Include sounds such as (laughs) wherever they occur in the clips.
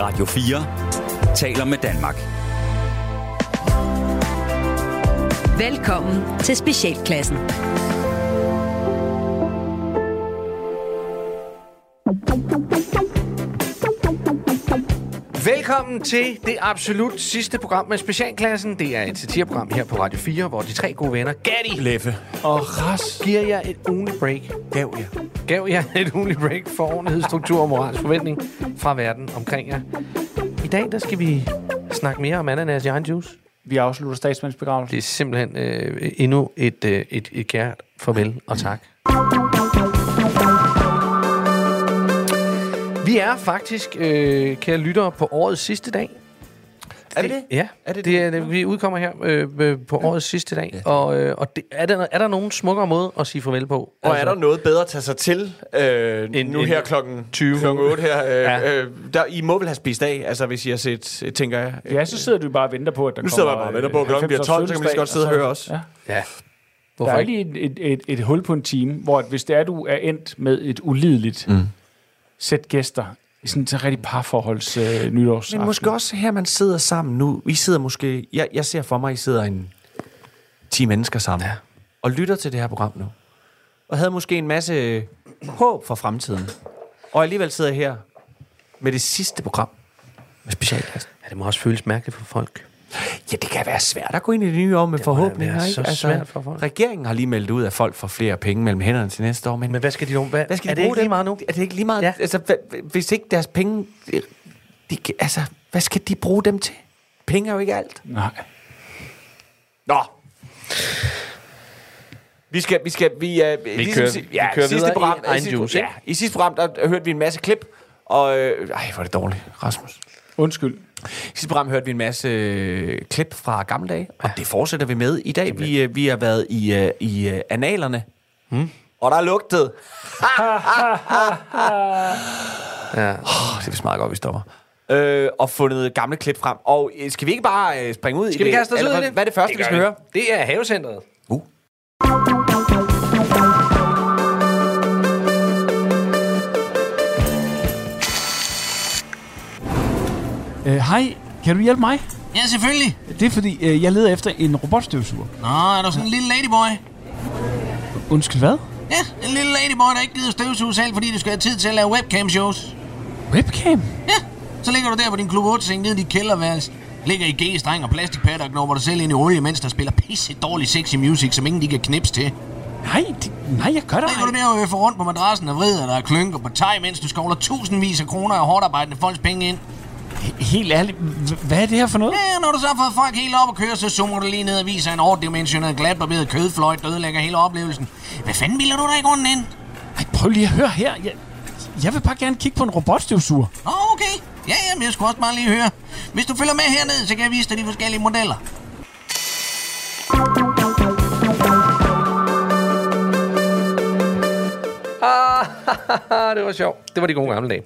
Radio 4 taler med Danmark. Velkommen til Specialklassen. Velkommen til det absolut sidste program med Specialklassen. Det er et satireprogram her på Radio 4, hvor de tre gode venner, Gatti Leffe. og Ras, giver jer et ugenligt break. Gav jeg. Gav jer et ugenligt break for ordentlighed, struktur og moralsk forventning fra verden omkring jer. I dag, der skal vi snakke mere om ananas i egen juice. Vi afslutter statsmandsbegravelse. Det er simpelthen øh, endnu et, øh, et, et kært farvel og tak. Vi er faktisk, øh, kære lyttere, på årets sidste dag. Er det det? Ja, Er det det, det? er, det vi udkommer her øh, øh, på årets sidste dag. Og, øh, og det, er, der, er der nogen smukkere måde at sige farvel på? Og altså, er der noget bedre at tage sig til øh, En- nu en her klokken 20? klokken 8 her? Øh, Ja. ja. øh, der, I må vel have spist af, altså hvis I har set, øh, tænker jeg. Ja, så sidder du bare og venter på, at der Nu sidder kommer... jeg bare og venter på, at klokken øh, bliver 12, så kan lige så godt sidde og høre os. Ja. Ja. Der Hvorfor er ikke? lige et, et, et, et hul på en time, hvor at hvis det er, du er endt med et ulideligt mm. sæt gæster, sådan et rigtig parforholds øh, nytårsaften. Men måske også her, man sidder sammen nu. I sidder måske... Jeg, jeg ser for mig, I sidder en 10 mennesker sammen. Ja. Og lytter til det her program nu. Og havde måske en masse håb for fremtiden. Og alligevel sidder I her med det sidste program med specialklassen. Ja, det må også føles mærkeligt for folk. Ja, det kan være svært at gå ind i det nye år med forhåbninger. være ikke? Altså, så svært for folk. Regeringen har lige meldt ud, at folk får flere penge mellem hænderne til næste år. Men, Men hvad skal de. Hvad, hvad skal de er det bruge ikke lige dem? meget nu? Er det ikke lige meget? Ja. Ja. Altså, hva- hvis ikke deres penge... De, altså, hvad skal de bruge dem til? Penge er jo ikke alt. Nej. Nå. Vi skal, vi skal, vi, uh, vi kører- vi kører videre i egen sidste, juice, ja, ikke? i sidste program, der hørte vi en masse klip, og, øh, ej, hvor er det dårligt, Rasmus. Undskyld. Sidste program hørte vi en masse øh, klip fra gamle dage, og det fortsætter vi med i dag. Vi, øh, vi har været i, øh, i øh, analerne, hmm? og der er lugtet. (laughs) Ja. Oh, det er vist meget godt, vi stopper. Øh, og fundet gamle klip frem. Og øh, skal vi ikke bare øh, springe ud Skal i vi det? kaste os ud i hvad- det? Hvad er det første, Det vi skal vi. høre? Det er havecentret. Uh. Øh, Hej, kan du hjælpe mig? Ja, selvfølgelig. Det er fordi, øh, jeg leder efter en robotstøvsuger. Nå, er du sådan en lille ladyboy? Undskyld, hvad? Ja, en lille ladyboy, der ikke gider støvsuge selv, fordi du skal have tid til at lave webcam-shows. Webcam? Ja, så ligger du der på din klub 8 seng nede i dit kælderværelse. Ligger i G-streng og plastikpatter og knopper dig selv ind i olie, mens der spiller pisse dårlig sexy music, som ingen de kan knipse til. Nej, det, nej, jeg gør det Ligger du der og rundt på madrassen og vrider dig og klynker på teg, mens du skovler tusindvis af kroner af hårdt arbejdende folks penge ind. Helt ærligt, hvad er det her for noget? Ja, når du så har fået folk helt op at køre, så zoomer du lige ned og viser en overdimensioneret glatbarberet kødfløjt, der ødelægger hele oplevelsen. Hvad fanden bilder du dig i grunden ind? Ej, prøv lige at høre her. Jeg, jeg vil bare gerne kigge på en robotstøvsuger. Åh, okay. Ja, ja, men jeg skulle også bare lige høre. Hvis du følger med hernede, så kan jeg vise dig de forskellige modeller. Ah, (laughs) det var sjovt. Det var de gode gamle dage.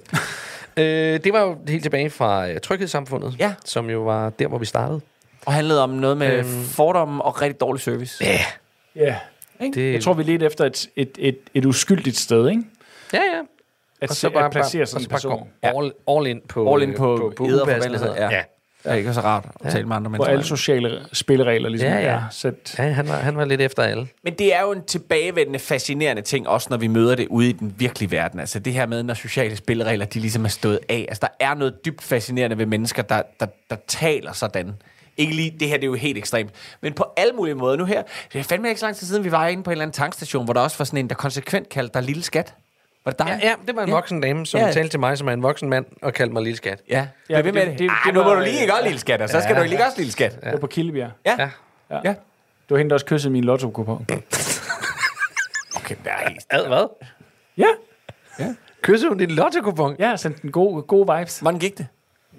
Øh, det var jo helt tilbage fra øh, Tryghedssamfundet, Ja. som jo var der, hvor vi startede. Og handlede om noget med Øhm. fordomme og rigtig dårlig service. Ja, Ja. det, Jeg tror, vi ledte efter et, et, et, et uskyldigt sted, ikke? ja, ja. At, Og så bare, at placere bare, sådan en bare person. all, all in på, All in på, på, på upassenheder. Ja. ja. Det er ikke så rart at tale med andre Hvor mennesker. alle sociale spilleregler ligesom Ja, ja. er sat. Ja, han var, han var lidt efter alle. Men det er jo en tilbagevendende, fascinerende ting, også når vi møder det ude i den virkelige verden. Altså det her med, når sociale spilleregler, de ligesom er stået af. Altså der er noget dybt fascinerende ved mennesker, der, der, der taler sådan. Ikke lige, det her det er jo helt ekstremt. Men på alle mulige måder. Nu her, det er fandme ikke så lang tid siden, vi var inde på en eller anden tankstation, hvor der også var sådan en, der konsekvent kaldte dig lille skat. Var det dig? Ja, ja, det var en Ja. voksen dame, som Ja. ja. talte til mig, som er en voksen mand, og kaldte mig lille skat. Ja, Ja, ja det, det- det. det- det nu må var, du lige øh, gøre lille skat, og så skal du lige også lille skat. Det var på Kildebjerg. Ja. Ja. ja. ja. Det var hende, der også kyssede min lotto på. (laughs) Okay, det er helt... Ad, hvad? Ja, Kyssede hun din lotto-kupon? jeg har sendt den gode, gode vibes. Hvordan gik det?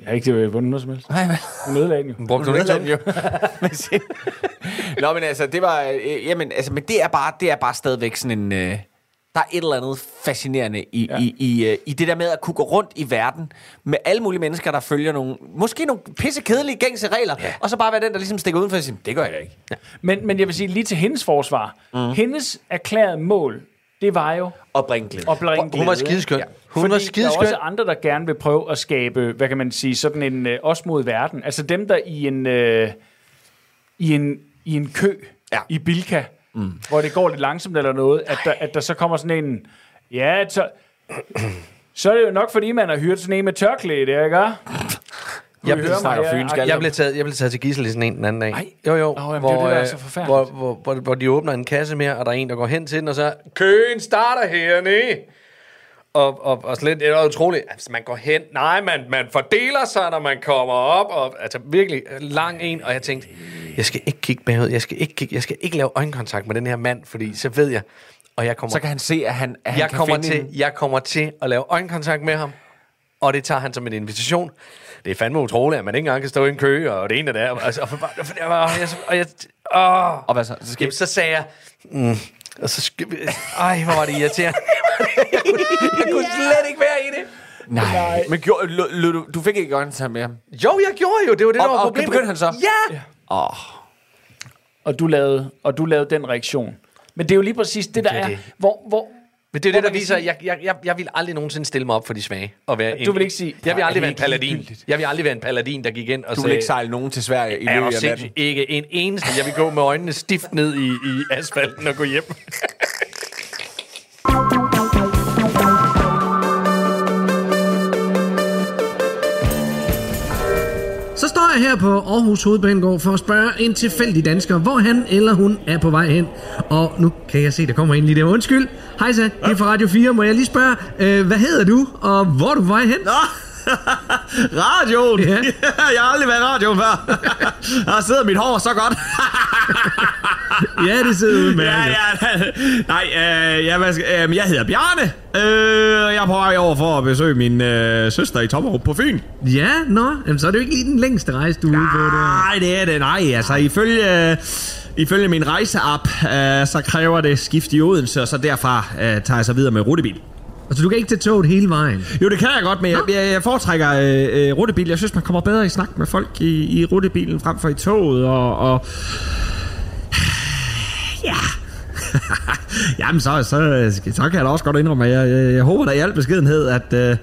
Jeg har ikke øh, vundet noget som helst. Nej, hvad? Hun ødelagde den jo. Brugte hun ikke den (laughs) jo. Nå, men altså, det var... Øh, jamen, altså, men det er bare, det er bare stadigvæk sådan en... Øh, der er et eller andet fascinerende i, ja. i, i, øh, i det der med at kunne gå rundt i verden med alle mulige mennesker, der følger nogle, måske nogle pisse kedelige gængse regler, ja. og så bare være den, der ligesom stikker udenfor og siger, det gør jeg da ikke. Ja. Men, men jeg vil sige, lige til hendes forsvar. Mm. Hendes erklærede mål det var jo Og bringglæde. at bringe Hun var glæde, skideskøn. ikke? Hun Fordi var der er skideskøn. også andre, der gerne vil prøve at skabe, hvad kan man sige, sådan en øh, os mod verden. Altså dem, der i en, øh, i en, i en kø Ja. i Bilka, mm. hvor det går lidt langsomt eller noget, at der, at der så kommer sådan en, ja, så, så er det jo nok, fordi man har hyret sådan en med tørklæde, der, ikke? Jeg blev, snakker Jeg- fynsk, alle. jeg, blev taget, jeg blev taget til gissel i sådan en den anden dag. Ej. Jo, jo. Åh, jamen, det er jo det, der er så øh, forfærdeligt. hvor, hvor, hvor, hvor de åbner en kasse mere, og der er en, der går hen til den, og så køen starter hernede. Og, og, og slet, det er utroligt. Altså, man går hen. Nej, man, man fordeler sig, når man kommer op. Og, altså, virkelig lang en. Og jeg tænkte, jeg skal ikke kigge bagud. Jeg skal ikke, kigge, jeg skal ikke lave øjenkontakt med den her mand, fordi så ved jeg. Og jeg kommer, Så kan han se, at han, at han jeg kan kommer, til, en- jeg kommer til at lave øjenkontakt med ham. Og det tager han som en invitation. Det er fandme utroligt, at man ikke engang kan stå i en kø, og det ene og andet. Altså, og, for, og, for, og, jeg, og jeg, åh. Og hvad så? Så skal Jamen, så sagde jeg, mm, og så ej, hvor var det irriterende. jeg, (laughs) kunne, jeg kunne slet ikke være i det. Nej. Men gjorde, lø, lø, du, du fik ikke øjnene med ham? Jo, jeg gjorde jo, det var det, der Og- var og problemet. begyndte han så? Ja. Åh, og du lavede, og du lavede den reaktion. Men det er jo lige præcis det, der Det er er, det. hvor, hvor Men det er jo det, der viser, at jeg, jeg, jeg, jeg vil aldrig nogensinde stille mig op for de svage. Og være en, Du vil ikke sige, Jeg vil "Hvor er aldrig være en paladin. ligegyldigt." Jeg vil aldrig være en paladin, der gik ind og du sagde... vil ikke sejle nogen til Sverige i løbet du af natten? Ikke en eneste. Jeg vil gå med øjnene stift ned i, i asfalten og gå hjem. (laughs) jeg her på Aarhus Hovedbanegård for at spørge en tilfældig dansker, hvor han eller hun er på vej hen. Og nu kan jeg se, der kommer en lige der. Undskyld. Hej så, det er fra Radio 4. Må jeg lige spørge, øh, hvad hedder du, og hvor er du på vej hen? Nå, (laughs) radioen. Ja. Ja. (laughs) jeg har aldrig været i radioen før. (laughs) Der sidder mit hår så godt. Ja, det sidder med. ja, ja. Nej, øh, jeg, øh, jeg hedder Bjarne. Øh, jeg er på vej over for at besøge min øh, søster i Tommerup på Fyn. Ja, nå, jamen, så er det jo ikke lige den længste rejse, du er ude på der. Nej, det er det. Nej, altså ifølge... Ifølge min rejseapp, øh, så kræver det skift i Odense, og så derfra øh, tager jeg så videre med rutebil. Altså, du kan ikke tage toget hele vejen. Jo, det kan jeg godt, men jeg, jeg, jeg foretrækker øh, øh, rutebil. Jeg synes, man kommer bedre i snak med folk i, i rutebilen frem for i toget, og... og (sighs) ja. (laughs) Jamen, så, så, så kan jeg da også godt indrømme, at jeg, jeg, jeg håber da i al beskedenhed, at, øh,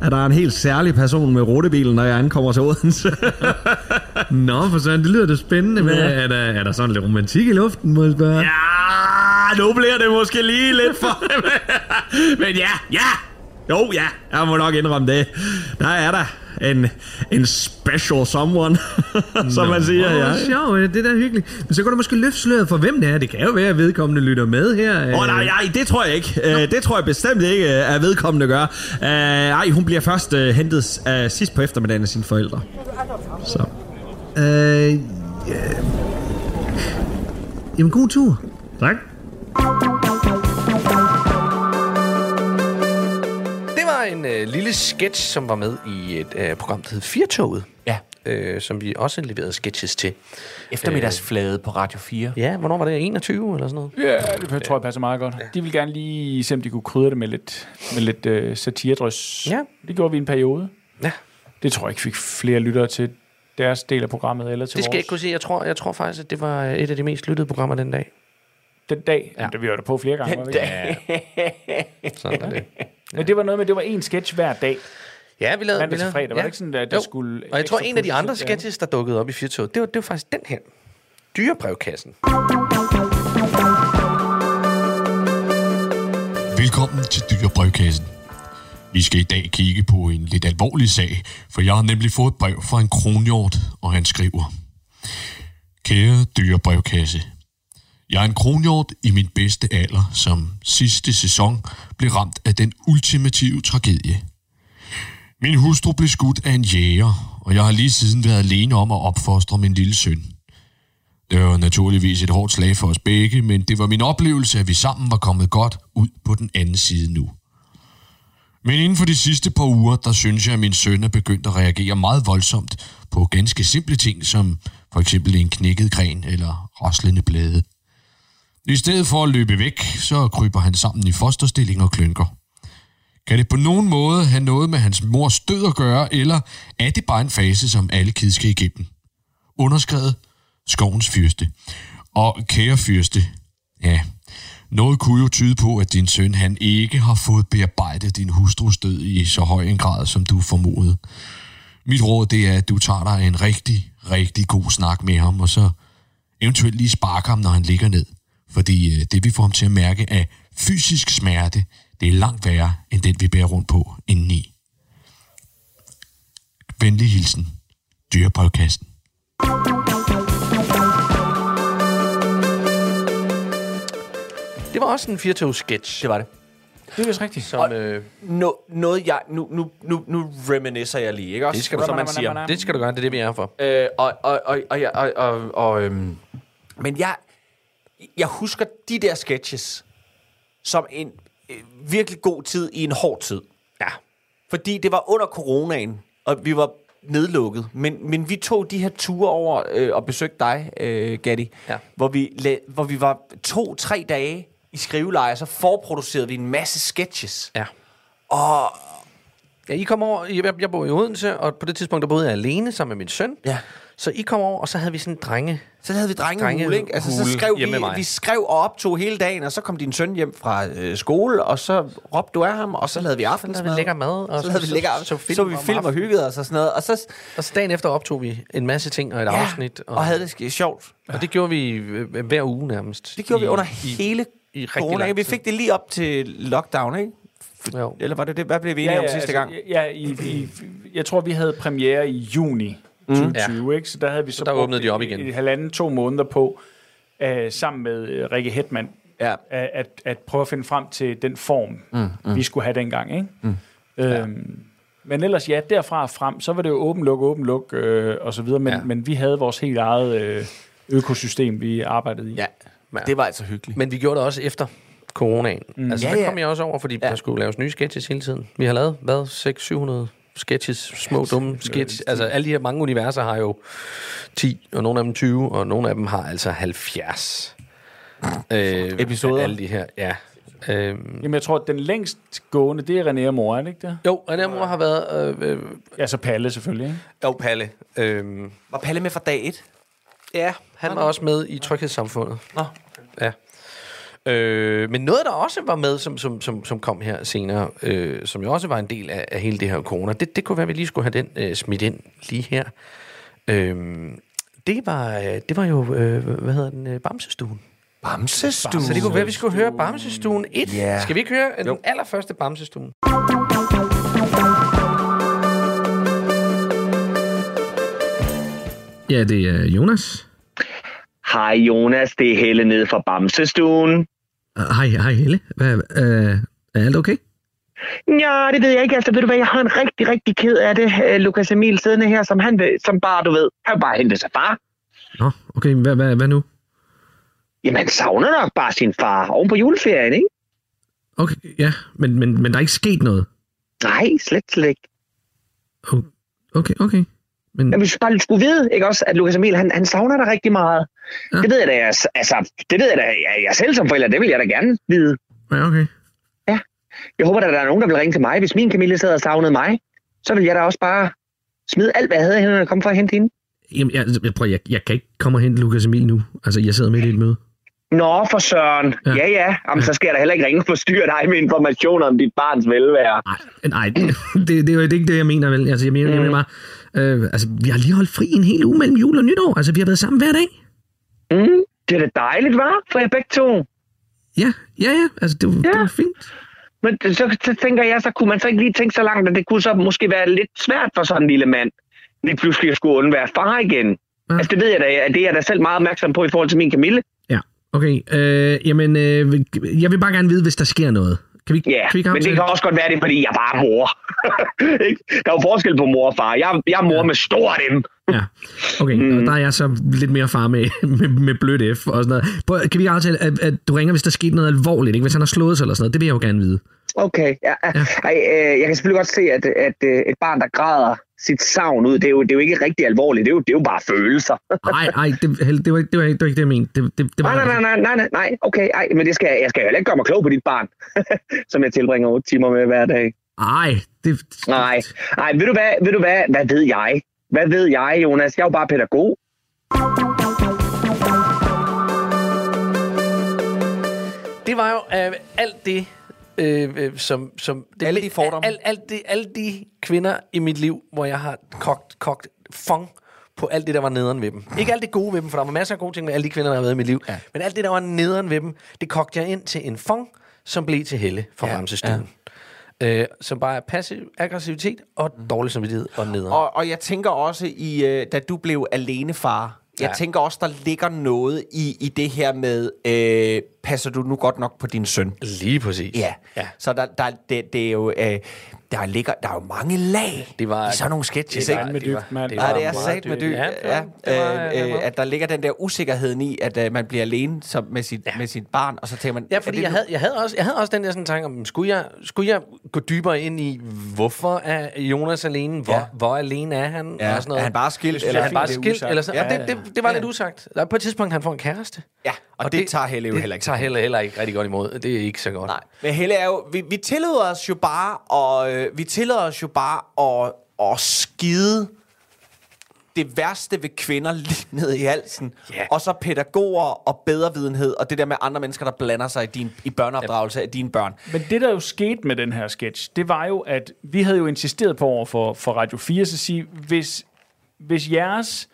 at der er en helt særlig person med rutebilen, når jeg ankommer til Odense. (laughs) Nå, for sådan, det lyder da spændende. Hvad, Ja. er, der, er der sådan lidt romantik i luften, må jeg spørge? ja, nu bliver det måske lige lidt for... (laughs) Men ja, ja! Jo, ja, jeg må nok indrømme det. Der er der en, en special someone, (laughs) som man siger. Åh, Ja. sjovt, det er da hyggeligt. Men så kan du måske løfte sløret for, hvem det er. Det kan jo være, at vedkommende lytter med her. Åh, oh, nej, nej, det tror jeg ikke. Uh, det tror jeg bestemt ikke, uh, at vedkommende gør. Uh, ej, hun bliver først uh, hentet uh, sidst på eftermiddagen af sine forældre. Så. Øh, ja. Jamen, god tur. Tak. Det var en øh, lille sketch, som var med i et øh, program, der hed Firtoget. Ja. Øh, som vi også leverede sketches til. Eftermiddagsflade på Radio 4. Ja, hvornår var det? 21 eller sådan noget? Ja, det tror jeg passer meget godt. De vil gerne lige se, om de kunne krydre det med lidt, med lidt uh, satiredrøs. Ja. Det gjorde vi i en periode. Ja. Det tror jeg ikke fik flere lyttere til deres del af programmet eller til Det skal jeg vores. ikke kunne sige. Jeg tror, jeg tror faktisk, at det var et af de mest lyttede programmer den dag. Den dag, Ja. ja. det vi var der på flere gange. var vi ikke? Sådan er det. Men det var noget med, det var en sketch hver dag. Ja, vi lavede... Mandag til fredag. Var det ikke sådan, at der Jo. skulle Og jeg tror, en af de andre sketches, der dukkede op i Firtoget, det var, det var faktisk den her. Dyrebrevkassen. Velkommen til Dyrebrevkassen. Vi skal i dag kigge på en lidt alvorlig sag, for jeg har nemlig fået et brev fra en kronhjort, og han skriver. Kære dyrebrevkasse. Jeg er en kronhjort i min bedste alder, som sidste sæson blev ramt af den ultimative tragedie. Min hustru blev skudt af en jæger, og jeg har lige siden været alene om at opfostre min lille søn. Det var naturligvis et hårdt slag for os begge, men det var min oplevelse, at vi sammen var kommet godt ud på den anden side nu. Men inden for de sidste par uger, der synes jeg, at min søn er begyndt at reagere meget voldsomt på ganske simple ting, som for eksempel en knækket gren eller raslende blade. I stedet for at løbe væk, så kryber han sammen i fosterstilling og klynker. Kan det på nogen måde have noget med hans mors død at gøre, eller er det bare en fase, som alle kids skal igennem? Underskrevet Skovens Fyrste. Og kære Fyrste, ja, Noget kunne jo tyde på, at din søn han ikke har fået bearbejdet din hustrus død i så høj en grad, som du formodede. Mit råd det er, at du tager dig en rigtig, rigtig god snak med ham, og så eventuelt lige sparker ham, når han ligger ned. Fordi øh, det, vi får ham til at mærke af fysisk smerte, det er langt værre, end den, vi bærer rundt på indeni. Venlig hilsen. Dyrebrevkassen. Det var også en 4 sketch Det var det. Det er vist rigtigt. som, øh, Nå, noget jeg... Nu, nu, nu, nu reminiscer jeg lige, ikke også? Det skal du- som man siger. det skal du gøre, det er det, vi er for. Øh, og, og, og, og, og, og, og, og øhm, men jeg, jeg husker de der sketches som en øh, virkelig god tid i en hård tid. Ja. Fordi det var under coronaen, og vi var nedlukket. Men, men vi tog de her ture over øh, og besøgte dig, øh, Gatti, Ja. hvor, vi hvor vi var to-tre dage i skriveleje, så forproducerede vi en masse sketches. Ja. Og Ja, I kom over, jeg, jeg bor i Odense, og på det tidspunkt, der boede jeg alene sammen med min søn. Ja. Så I kom over, og så havde vi sådan en drenge. Så havde vi drengehule, Drengehule ikke? Altså, så skrev vi, vi skrev og optog hele dagen, og så kom din søn hjem fra øh, skole, og så råbte du af ham, og så lavede vi Så aftensmad. lavede vi lækker mad. Og så lavede vi lækker, så, så, så vi film og hyggede os og sådan noget. Og så Og så dagen efter optog vi en masse ting og et ja, afsnit. og, og havde det sk- sjovt. og det gjorde vi øh, hver uge nærmest. Det gjorde I- vi under i- hele i corona. Vi fik det lige op til lockdown, ikke? Jo. Eller var det det? Hvad blev vi enige om sidste gang? Ja, i, i, jeg tror, vi havde premiere i juni 2020, ikke? Så der havde vi så, der brugt åbnede de op igen. i halvanden, to måneder på, uh, sammen med uh, Rikke Hetman, Ja. at, at, at prøve at finde frem til den form, mm, mm. vi skulle have dengang, ikke? Mm. Øhm, men ellers, ja, derfra og frem, så var det jo åben luk, åben luk, øh, og så videre, men, Ja. ja. men vi havde vores helt eget øh, økosystem, vi arbejdede i. Ja, det var altså hyggeligt. Men vi gjorde det også efter coronaen. Mm. Altså, Ja, ja, der ja. kom jeg også over, fordi ja. der skulle laves nye sketches hele tiden. Vi har lavet, hvad, 600-700 sketches, små dumme sketches. Altså, alle de her mange universer har jo 10, og nogle af dem 20, og nogle af dem har altså 70. Øh, Episoder. Alle de her, ja. Øhm, Jamen, jeg tror, at den længst gående, det er René og Mor, er det ikke det? jo, René og mor har været... Øh, øh, Ja, så Palle selvfølgelig, ikke? jo, Palle. Øhm, Var Palle med fra dag et? ja, han var også med i Tryghedssamfundet. Nå. Ja. Øh, men noget, der også var med, som, som, som, som kom her senere, øh, som jo også var en del af, af hele det her corona, det, det kunne være, at vi lige skulle have den øh, smidt ind lige her. Øh, det, var, øh, det var jo, øh, hvad hedder den, øh, Bamsestuen. Bamsestue. Så det kunne være, at vi skulle høre Bamsestuen 1. Ja. Skal vi ikke høre den allerførste Bamsestuen? Ja, det er Jonas. Hej Jonas, det er Helle nede fra Bamsestuen. Uh, Hej, hej Helle. Hvad, uh, er alt okay? Ja, det ved jeg ikke. Altså, ved du hvad, jeg har en rigtig, rigtig ked af det. Øh, Lukas Emil siddende her, som han vil, som bare, du ved, han vil bare hente sig far. Nå, okay, hvad, hvad, hvad nu? Jamen, han savner nok bare sin far oven på juleferien, ikke? Okay, ja, men, men, men der er ikke sket noget. Nej, slet, slet ikke. Oh, Okay, okay. Men, Men hvis du bare skulle vide, ikke også, at Lukas Emil, han, han savner dig rigtig meget. Ja. Ja. Det ved jeg da, jeg, altså, det ved jeg da, jeg, jeg selv som forælder, det vil jeg da gerne vide. ja, okay. Jeg håber, at der er nogen, der vil ringe til mig. Hvis min Camille sad og savnede mig, så vil jeg da også bare smide alt, hvad jeg havde i hænderne og komme for at hente hende. Jamen, jeg, jeg, prøv, jeg, jeg kan ikke komme og hente Lukas Emil nu. Altså, jeg sidder midt i et møde. Nå, for søren. Ja. Ja, ja. Jamen, så skal jeg da heller ikke ringe og forstyrre dig med informationer om dit barns velvære. Nej, nej det, det er jo ikke det, jeg mener, vel? Altså, jeg mener, mm. jeg mener bare... Øh, altså, vi har lige holdt fri en hel uge mellem jul og nytår. Altså, vi har været sammen hver dag. Mm, det er da dejligt, var for jer begge to. Ja, ja, ja. Altså, det, var, ja. det var fint. Men så, så tænker jeg, så kunne man så ikke lige tænke så langt, at det kunne så måske være lidt svært for sådan en lille mand, lige pludselig at skulle undvære far igen. Ja. Altså, det ved jeg da, at det er jeg da selv meget opmærksom på i forhold til min Camille. Ja, okay. Øh, jamen, øh, jeg vil bare gerne vide, hvis der sker noget. Kan vi, Ja, kan vi men det kan også godt være, det fordi jeg bare er mor. (laughs) Der er jo forskel på mor og far. Jeg, jeg er mor med stort M. Ja, okay. Mm. Og der er jeg så lidt mere far med, (laughs) med, med blødt F og sådan noget. Prøv, kan vi aftale, at, at du ringer, hvis der sker noget alvorligt? Ikke? Hvis han har slået sig eller sådan noget. Det vil jeg jo gerne vide. Okay, ja. Ja. Ej, øh, jeg kan selvfølgelig godt se, at, at øh, et barn, der græder sit savn ud, det er jo, det er jo ikke rigtig alvorligt. Det er jo, det er jo bare følelser. (laughs) Nej, nej, det, Helle, det, var ikke, det, var ikke, det var ikke det, jeg mente. Det, det, det var nej, nej, nej, nej, nej, nej, okay, ej, men det skal, jeg skal jo heller ikke gøre mig klog på dit barn, (laughs) som jeg tilbringer 8 timer med hver dag. Nej, det... Nej, nej, ved du hvad, ved du hvad, hvad ved jeg? Hvad ved jeg, Jonas? Jeg er jo bare det var jo øh, alt det, øh, øh, som... som det, Alle de fordomme. Alt, alt det, alle de kvinder i mit liv, hvor jeg har kogt, kogt fong på alt det, der var nederen ved dem. Ikke alt det gode ved dem, for der var masser af gode ting med alle de kvinder, der har været i mit liv. Ja. Men alt det, der var nederen ved dem, det kogte jeg ind til en fong, som blev til Helle fra ja. Ramsestuen. Øh, som bare er passiv aggressivitet og dårlig samvittighed og nederen. Og, og jeg tænker også, i, øh, da du blev alenefar, jeg Ja. tænker også, der ligger noget i, i det her med, øh, passer du nu godt nok på din søn? Lige præcis. Ja. ja. Så der, der, det, det er jo, øh, der, ligger, der er jo mange lag Det var- i sådan nogle sketches, det ikke? var- med det var- dybt, mand. det Ja, var det er sat med dybt. dyb. Ja, Ja, det var- det var- øh, det var- øh, at der ligger den der usikkerheden i, at øh, man bliver alene som, med, sit, Ja. med sit barn, og så tænker man... Ja, fordi det jeg havde, jeg, havde også, jeg havde også den der sådan tanke om, skulle jeg, skulle jeg gå dybere ind i, hvorfor er Jonas alene? Hvor, Ja. ja. hvor alene er han? Ja, og sådan noget. er han bare skilt? Eller er han bare det skilt? Eller sådan. Ja, Ja, det, det, det var ja. lidt usagt. Der er på et tidspunkt, han får en kæreste. Ja, og, og det, det tager Helle jo det heller ikke. Tager heller, heller ikke rigtig godt imod. Det er ikke så godt. Nej, men Helle er jo... Vi, vi tillader os jo bare og øh, vi tillader os jo bare at, at skide det værste ved kvinder (laughs) lige ned i halsen. Ja. Og så pædagoger og bedrevidenhed, og det der med andre mennesker, der blander sig i, din, i børneopdragelse af dine børn. Men det, der jo skete med den her sketch, det var jo, at vi havde jo insisteret på over for, for Radio 4, så at sige, hvis, hvis jeres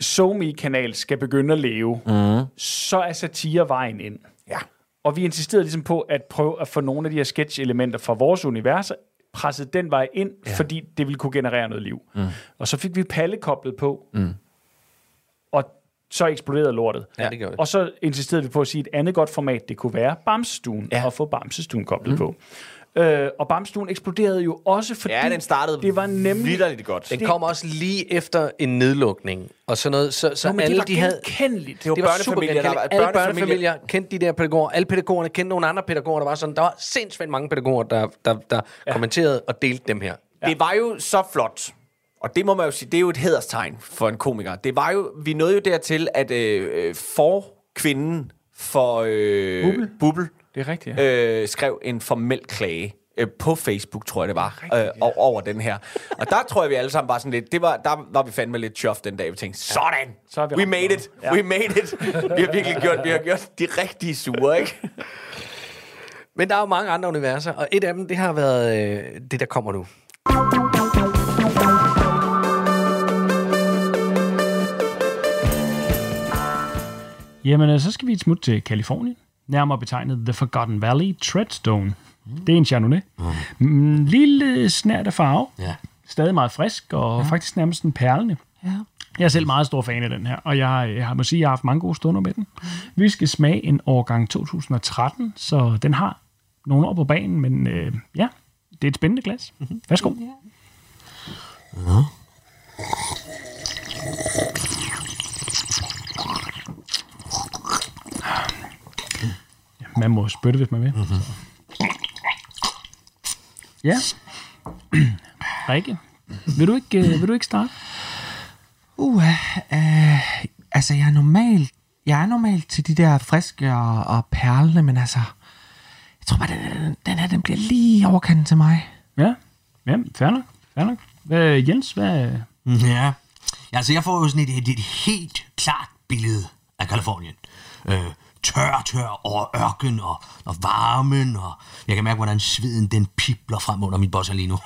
SoMe-kanal skal begynde at leve, mm. så er satire vejen ind. Ja. Og vi insisterede ligesom på at prøve at få nogle af de her sketch-elementer fra vores univers presset den vej ind, ja. fordi det ville kunne generere noget liv. Mm. Og så fik vi Palle koblet på, mm. og så eksploderede lortet. Ja, det gjorde det. Og så insisterede vi på at sige, at et andet godt format, det kunne være Bamsestuen. Ja. og få Bamsestuen koblet mm. på. Øh, og Bamsestuen eksploderede jo også, fordi Ja, den startede det var nemlig... vitterligt godt. Den kom også lige efter en nedlukning. Og sådan noget. Så, så Nå, men alle det var de havde... Det var Det var super børnefamilier, der var- Alle børnefamilier- kendte de der pædagoger. Alle pædagogerne kendte nogle andre pædagoger, der var sådan. Der var sindssygt mange pædagoger, der, der, der ja. kommenterede og delte dem her. Ja. Det var jo så flot. Og det må man jo sige, det er jo et hederstegn for en komiker. Det var jo, vi nåede jo dertil, at øh, for kvinden for øh, Bubbel. Bubbel Det er rigtigt, ja. øh, skrev en formel klage øh, på Facebook, tror jeg det var, øh, og, over den her. Og der tror jeg, vi alle sammen var sådan lidt, det var, der var vi fandme lidt chuff den dag, vi tænkte, sådan, Så har vi we ramt made it, noget. we made it. Vi har virkelig gjort, vi har gjort de rigtige sure, ikke? Men der er jo mange andre universer, og et af dem, det har været øh, det, der kommer nu. Jamen, øh, så skal vi et smut til Kalifornien. Nærmere betegnet The Forgotten Valley Treadstone. Det er en Chardonnay. Mm. Lille snært af farve. Ja. Stadig meget frisk, og ja. faktisk nærmest en perlende. Ja. Jeg er selv meget stor fan af den her, og jeg, jeg har må sige, at jeg har haft mange gode stunder med den. Vi skal smage en årgang 2013, så den har nogle år på banen, men øh, ja, det er et spændende glas. Værsgo. Ja, man må spytte, hvis man vil. Mm-hmm. Ja. (clears throat) Rikke, vil du ikke, øh, vil du ikke starte? Uh, uh, altså jeg er normalt, jeg er normalt til de der friske og, og perlende, men altså, jeg tror bare, den, den her, den bliver lige overkanten til mig. Ja, ja fair nok. Fair nok. Hvad, Jens, hvad... Ja. Altså, jeg får jo sådan et, et, et helt klart billede af Kalifornien. Øh, tør, tør over ørken og, og varmen, og jeg kan mærke, hvordan sveden den pipler frem under min bosser lige nu.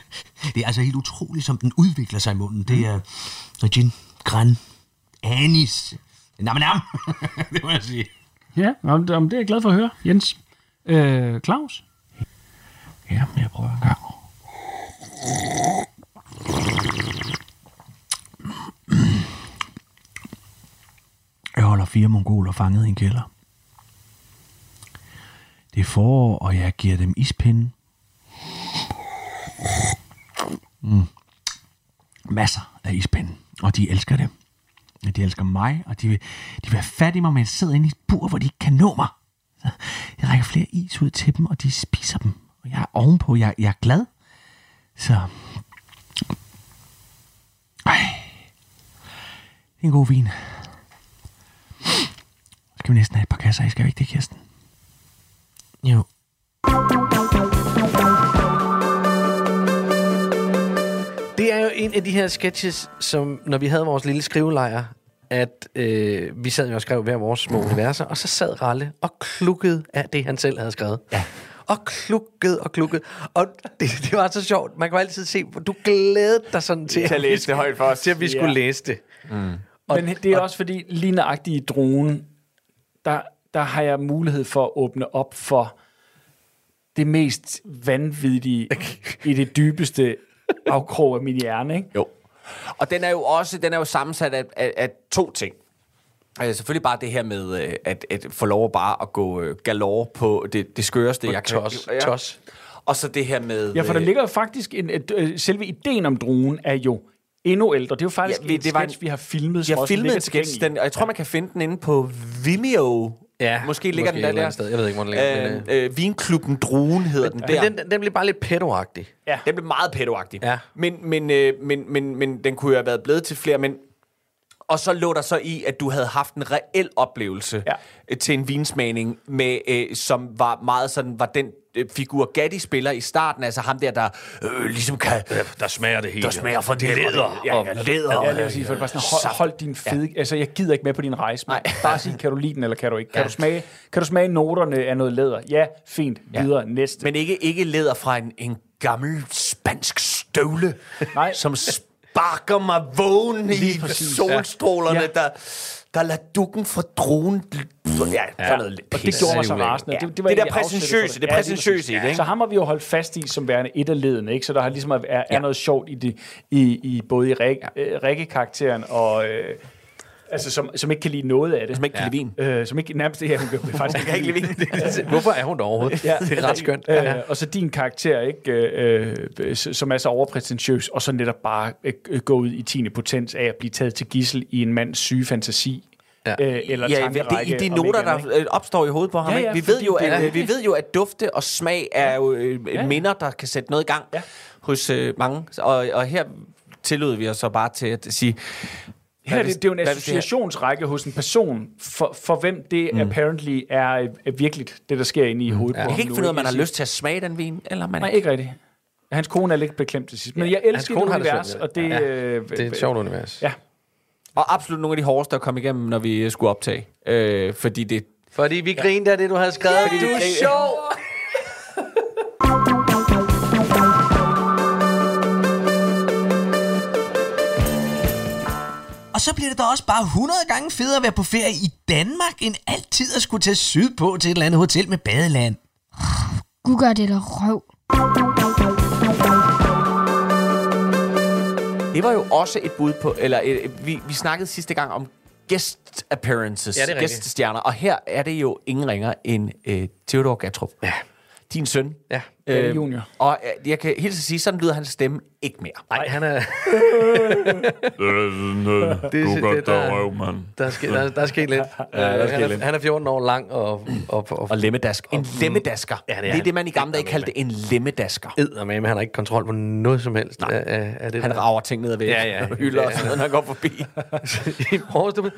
(laughs) det er altså helt utroligt, som den udvikler sig i munden. Det er øh, gin, gran, anis, nam nam, (laughs) det må jeg sige. Ja, om, om det er jeg glad for at høre, Jens. Øh, Claus? Ja, jeg prøver en gang. Jeg holder fire mongoler fanget i en kælder. Det er forår, og jeg giver dem ispinde. Mm. Masser af ispinde, og de elsker det. De elsker mig, og de vil, de vil have fat i mig, men jeg sidder inde i et bur, hvor de ikke kan nå mig. Så jeg rækker flere is ud til dem, og de spiser dem. Og jeg er ovenpå, jeg, jeg er glad. Så... Ej. Det er en god vin. Skal vi næsten have et par kasser i, skal vi ikke det, Kirsten? Jo. Det er jo en af de her sketches, som når vi havde vores lille skrivelejr, at øh, vi sad jo og skrev hver vores små universer, og så sad Ralle og klukkede af det, han selv havde skrevet. Ja. Og klukkede og klukkede. Og det, det var så sjovt. Man kan altid se, du glædede dig sådan til, Til at vi læse det skulle- højt for os. Til at vi skulle Ja. læse det. Men det er også fordi, lige nøjagtigt i dronen, der, der har jeg mulighed for at åbne op for det mest vanvittige i det dybeste afkrog af min hjerne, ikke? Jo. Og den er jo også den er jo sammensat af, af, af to ting. Øh, selvfølgelig bare det her med øh, at, at få lov at bare at gå øh, galore på det, det skøreste, jeg kan. tos, Ja. tos. Og så det her med... Ja, for der øh, ligger faktisk en, øh, selve ideen om dronen er jo endnu ældre. Det er jo faktisk Ja, vi- det var sketch, en- vi har filmet. Jeg har filmet en sketch, den, og jeg tror, man kan finde den inde på Vimeo. Ja, måske ligger måske den der. andet sted. Jeg ved ikke, hvor den ligger, men, Øh, øh, Vinklubben Druen hedder den der. Men den, den blev bare lidt pedoagtig. Ja. Den blev meget pædoagtig. Ja. Men, men, øh, men, men, men den kunne jo have været blevet til flere, men... Og så lå der så i, at du havde haft en reel oplevelse Ja. øh, til en vinsmagning, med, øh, som var meget sådan, var den øh, figur Gatti spiller i starten, altså ham der, der øh, ligesom kan... Der smager det hele. Der smager for det Læder. Ja, ja. Ja, os sige, for det var sådan, hold, hold din fede... Ja. Altså, jeg gider ikke med på din rejse. Nej. (laughs) Bare sig, kan du lide den, eller kan du ikke? Kan, Ja. du, smage, kan du smage noterne af noget læder? Ja, fint. Videre, næste. Men ikke, ikke læder fra en, en gammel spansk støvle, Nej. som (laughs) sparker mig vågen i præcis. solstrålerne, Ja. ja. der, der lader dukken fra dronen... Ja, ja. noget Og det gjorde mig så rasende. Ja. var Det der egentlig afsættet præsentøse, det Ja, præsentøse i det, ikke? Så ham har vi jo holdt fast i som værende et af ledene, ikke? Så der har ligesom er, er, er noget sjovt i, det, i, i både i øh, Rikke-karakteren og... Øh, altså, som, som ikke kan lide noget af det. Som ikke kan lide vin. Øh, som ikke nærmest det her, (laughs) hun kan faktisk kan ikke lide vin. (laughs) Hvorfor er hun der overhovedet? Ja, det er ret skønt. Øh, og så din karakter, ikke, øh, øh, som er så overpræsentøs, og så netop bare øh, gå ud i 10. potens af at blive taget til gissel i en mands syge fantasi. Ja. Øh, eller Ja, det, i de noter, ikke der øh, opstår i hovedet på ham. Ja, ikke? ja, vi, ved jo, det at, øh, vi ved jo, at dufte og smag er jo øh, Ja. minder, der kan sætte noget i gang Ja. hos øh, mange. Og, og her tillod vi os så bare til at sige... Her er det, det er jo en det associationsrække hos en person, for, for hvem det mm. apparently er, er virkeligt, det der sker inde i hovedet på Jeg kan ikke nu, finde ud af, om man har lyst til at smage den vin, eller man Nej, ikke rigtigt. Hans kone er lidt beklemt til sidst. Men jeg elsker det det univers, svært og det... det. øh, Det er et sjovt univers. Ja. Og absolut nogle af de hårdeste at komme igennem, når vi skulle optage. Øh, fordi det... Fordi vi grinede af det, du havde skrevet. Yeah, du er sjov. Så bliver det da også bare 100 gange federe at være på ferie i Danmark, end altid at skulle tage sydpå til et eller andet hotel med badeland. Gud gør det der røv. Det var jo også et bud på... Eller øh, vi, vi snakkede sidste gang om guest appearances, Ja, er gæstestjerner. Og her er det jo ingen ringer end øh, Theodor Gatrup. Ja. Din søn. Ja. Danny Junior. Og øh, jeg kan helt sige, sådan lyder hans stemme ikke mere. Nej, han er... (laughs) Det er- det- der- røv, mand. Der er sket, der, der er sket lidt. (laughs) Ja, der han, er, lidt. han er 14 år lang og... Og, og, Og lemmedask. En lemmedasker. Ja, det er det er det, man i gamle dage kaldte en lemmedasker. med, men han har ikke kontrol på noget som helst. Nej. Af, af det Han der. rager ting ned ad væggen. Ja, ja. Og hylder Ja, og sådan noget, når han går forbi. (laughs) I morges, du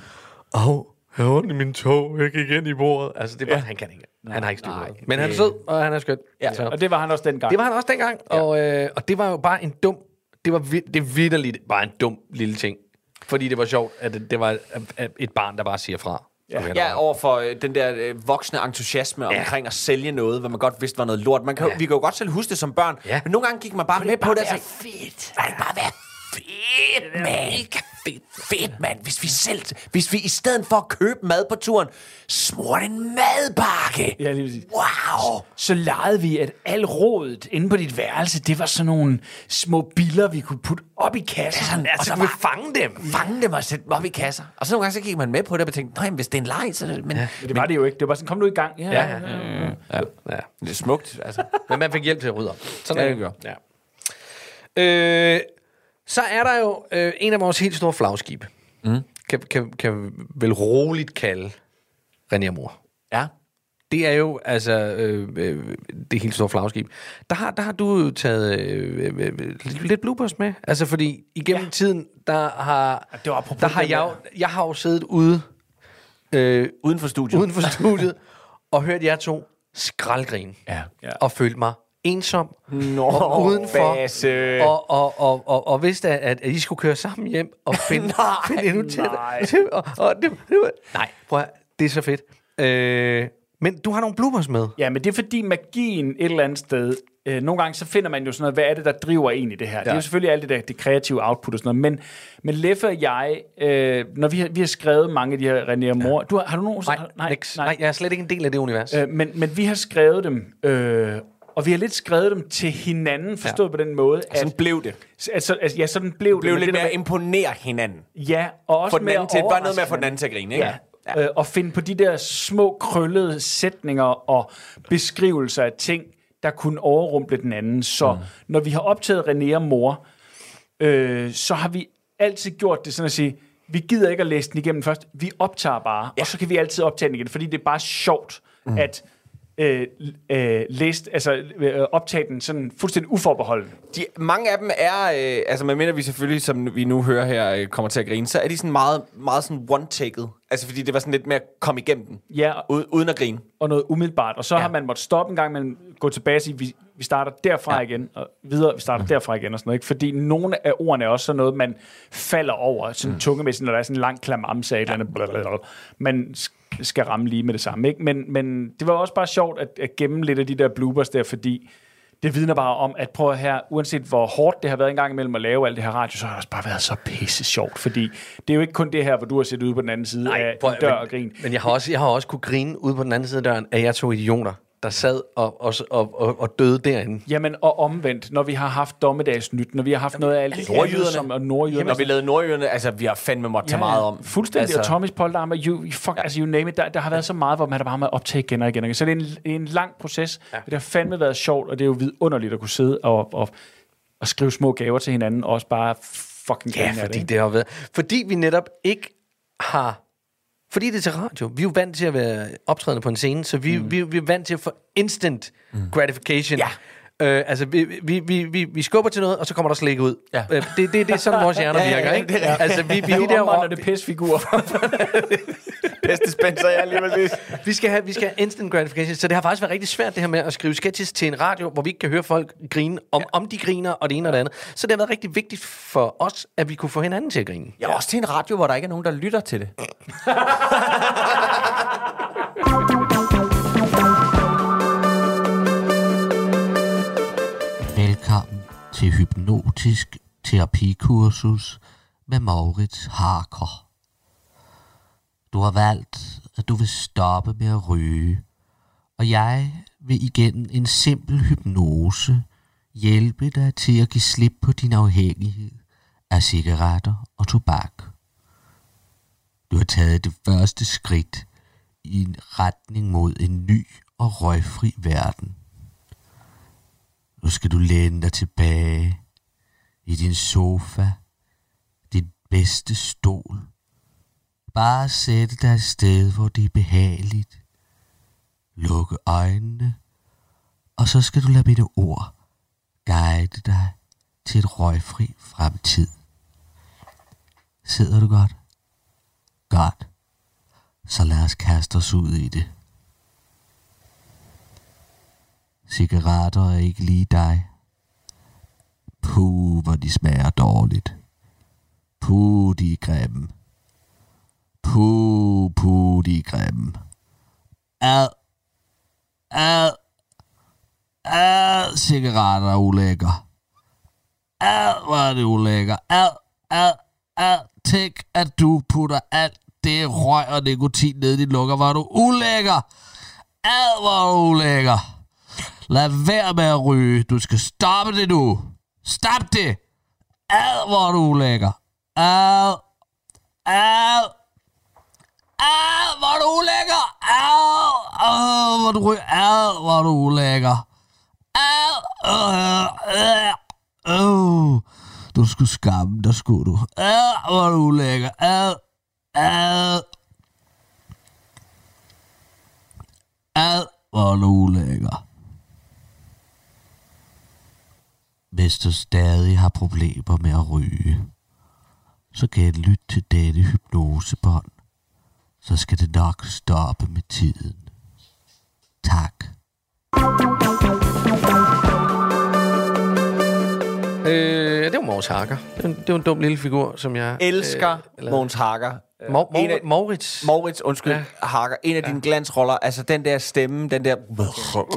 Åh, jeg har ondt i min tog. Jeg gik ind i bordet. Altså, det bare, ja. han kan ikke. Han har ikke styr på det. Men han er sød, og han er skøn. Ja. Så. Og det var han også dengang. Det var han også dengang, ja. og, øh, og det var jo bare en dum, det var vi- det er vitterligt bare en dum lille ting. Fordi det var sjovt, at det, det var et- barn, der bare siger fra. Okay, Ja, over for øh, den der øh, voksne entusiasme ja. omkring at sælge noget, hvad man godt vidste var noget lort. Man kan, ja. Vi kan jo godt selv huske det som børn, Ja. men nogle gange gik man bare med på det. være Altså, fedt. Det bare være fedt, mand. Fedt, fedt, mand. Hvis vi selv, hvis vi i stedet for at købe mad på turen, smurte en madbakke. Ja, lige præcis. Wow. så legede vi, at al rådet inde på dit værelse, det var sådan nogle små biller, vi kunne putte op i kassen. Ja, Ja, så og kunne vi fange dem. Fange dem og sætte dem op i kasser. Og så nogle gange så gik man med på det og tænkte, nej, men hvis det er en leg, så er det... Men, ja. Men det var det jo ikke. Det var bare sådan, kom nu i gang. Ja, Ja, ja. ja. ja. ja. Det er smukt, altså. Men man fik hjælp til at rydde op. Sådan Ja, er det gjorde. Ja. Øh, så er der jo øh, en af vores helt store flagskib. Mm. Kan, kan, kan vel roligt kalde René Amor. Ja. Det er jo altså øh, øh, det helt store flagskib. Der har, der har du taget øh, øh, øh, lidt bloopers med. Altså fordi igennem ja. tiden, der har, det var der har jeg, jeg har jo siddet ude øh, Uden for studiet. uden for studiet og hørt jer to skraldgrine. Ja. Og følt mig ensom Nå, og udenfor. Basse. Og, og, og, og, og vidste, at, at I skulle køre sammen hjem og finde, (laughs) Nej, finde endnu tættere. nej. (laughs) og, og det, det, var- nej, prøv at, det er så fedt. Øh, men du har nogle bloopers med. Ja, men det er fordi magien et eller andet sted, øh, nogle gange så finder man jo sådan noget, hvad er det, der driver en i det her? Ja. Det er jo selvfølgelig alt det der, det kreative output og sådan noget, men, men Leffe og jeg, øh, når vi har, vi har skrevet mange af de her René og Mor, du har, har du nogen? Nej, nej, nej, nej, jeg er slet ikke en del af det univers. Øh, men, men vi har skrevet dem, øh, og vi har lidt skrevet dem til hinanden, forstået ja. på den måde, at... Sådan blev det. Altså, altså, ja, sådan blev det. Blev lidt det mere med- imponere hinanden. Ja, og også Få den anden til, bare noget med at få den anden til at grine, ikke? Ja. Ja. Øh, og finde på de der små krøllede sætninger og beskrivelser af ting, der kunne overrumple den anden. Så mm. når vi har optaget René og mor, øh, så har vi altid gjort det sådan at sige, vi gider ikke at læse den igennem først, vi optager bare, ja. og så kan vi altid optage den igen, fordi det er bare sjovt, mm. at øh, øh, læse, altså, øh, optage den sådan fuldstændig uforbeholden. De, mange af dem er, øh, altså medmindre vi selvfølgelig, som vi nu hører her, øh, kommer til at grine, så er de sådan meget, meget sådan one-taket. Altså fordi det var sådan lidt mere at komme igennem den, Ja, uden, uden at grine. og noget umiddelbart. Og så ja. har man måttet stoppe en gang, men gå tilbage og sige, vi, vi starter derfra ja. igen, og videre, vi starter derfra igen, og sådan noget. Ikke? Fordi nogle af ordene er også sådan noget, man falder over, sådan mm. tungemæssigt, når der er sådan en lang klamamse af et eller andet, man skal ramme lige med det samme. Ikke? Men, men det var også bare sjovt at, at gemme lidt af de der bloopers der, fordi det vidner bare om, at prøv her, uanset hvor hårdt det har været en gang imellem at lave alt det her radio, så har det også bare været så pisse sjovt, fordi det er jo ikke kun det her, hvor du har set ude på den anden side Nej, af prøv, dør men, og grin. Men jeg har, også, jeg har også kunne grine ude på den anden side af døren, af jer to idioter, der sad og, og, og, og, og døde derinde. Jamen, og omvendt, når vi har haft dommedagsnyt, når vi har haft noget af alt det Nordjyderne. som, og nordjyderne. Når vi lavede nordjyderne, altså vi har fandme måttet tage meget om. Fuldstændig, altså, og Tommy's polterarm, og you, fuck, ja. altså you name it, der, der har været så meget, hvor man har bare med at optage igen og igen. og igen. Så det er en, en lang proces, ja. det har fandme været sjovt, og det er jo vidunderligt at kunne sidde og, og, og skrive små gaver til hinanden, og også bare fucking Ja, fordi ikke? det har været... Fordi vi netop ikke har... Fordi det er til radio. Vi er jo vant til at være optrædende på en scene, så vi, mm. vi, vi er vant til at få instant mm. gratification. Ja. Øh, altså, vi, vi, vi, vi, skubber til noget, og så kommer der slik ud. Ja. Øh, det, det, det er sådan, vores hjerner (laughs) Ja, ja, virker, ja, ikke? det er altså, vi, vi, Vi er de der omvandrende pisfigurer. Bedst (laughs) dispenser, ja, lige præcis. vi skal, have, vi skal have instant gratification. Så det har faktisk været rigtig svært, det her med at skrive sketches til en radio, hvor vi ikke kan høre folk grine, om, ja. om de griner, og det ene og det andet. Så det har været rigtig vigtigt for os, at vi kunne få hinanden til at grine. Ja, også til en radio, hvor der ikke er nogen, der lytter til det. (laughs) til Hypnotisk Terapikursus med Maurits Harker. Du har valgt, at du vil stoppe med at ryge, og jeg vil igennem en simpel hypnose hjælpe dig til at give slip på din afhængighed af cigaretter og tobak. Du har taget det første skridt i en retning mod en ny og røgfri verden. Nu skal du læne dig tilbage i din sofa, din bedste stol. Bare sætte dig et sted, hvor det er behageligt. Lukke øjnene, og så skal du lade mine ord guide dig til et røgfri fremtid. Sidder du godt? Godt. Så lad os kaste os ud i det. Cigaretter er ikke lige dig. Puh, hvor de smager dårligt. Puh, de er grimme. Puh, puh, de er grimme. Ad. Ad. Ad, cigaretter er ulækker. Ad, hvor er det ulækker. Ad, ad, ad. Tænk, at du putter alt det røg og nikotin ned i dine lukker. Hvor er du ulækker. Ad, hvor er du ulækker. Lad være med at ryge. Du skal stoppe det nu. Stop det. Ad, hvor du ulækker. Ad. Ad. Ad, hvor du ulækker. Ad. Ad, hvor du ryger. Ad, hvor du ulækker. Ad. Ad. Ad. Øh, øh. Du skulle skamme dig, skulle du. Ad, hvor du ulækker. Ad. Ad. Ad, hvor du ulækker. Hvis du stadig har problemer med at ryge, så kan jeg lytte til denne hypnosebånd. Så skal det nok stoppe med tiden. Tak. Øh, det var Mogens Hakker. Det var, en, en dum lille figur, som jeg... Elsker øh, eller, Mogens Hakker. Mor, En af- Mor, Moritz. Moritz, undskyld, ja. Hakker. En af ja. dine glansroller. Altså den der stemme, den der...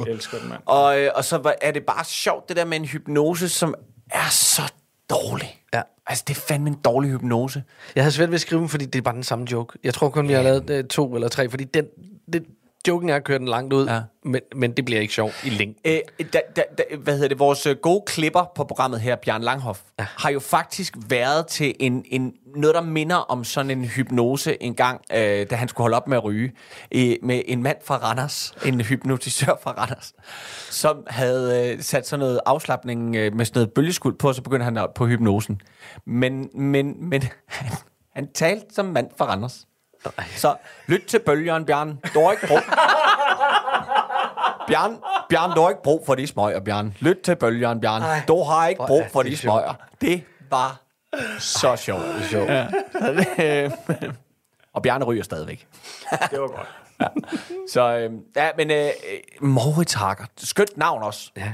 Jeg elsker den, mand. Og, øh, og så var- er det bare sjovt, det der med en hypnose, som er så dårlig. Ja. Altså, det er fandme en dårlig hypnose. Jeg havde svært ved at skrive dem, fordi det er bare den samme joke. Jeg tror kun, vi har lavet øh, to eller tre, fordi den, det, joken er at køre den langt ud, ja. men, men det bliver ikke sjovt i længden. Øh, da, da, da, hvad hedder det? Vores øh, gode klipper på programmet her, Bjørn Langhoff, ja. har jo faktisk været til en, en, noget, der minder om sådan en hypnose en gang, øh, da han skulle holde op med at ryge, øh, med en mand fra Randers, en hypnotisør fra Randers, som havde øh, sat sådan noget afslappning øh, med sådan noget bølgeskuld på, og så begyndte han at- på hypnosen. Men, men, men (laughs) han, han talte som mand fra Randers. Så lyt til bølgeren, Bjørn. Du har ikke brug. Bjørn, Bjørn, du har ikke brug for de smøger, Bjørn. Lyt til bølgeren, Bjørn. Ej, du har ikke brug for det de smøger. Det var så sjovt. sjovt. Ja. Og Bjarne ryger stadigvæk. Det var godt. Ja. Så øh, ja, men øh, Moritz Hakker. Skønt navn også. Ja.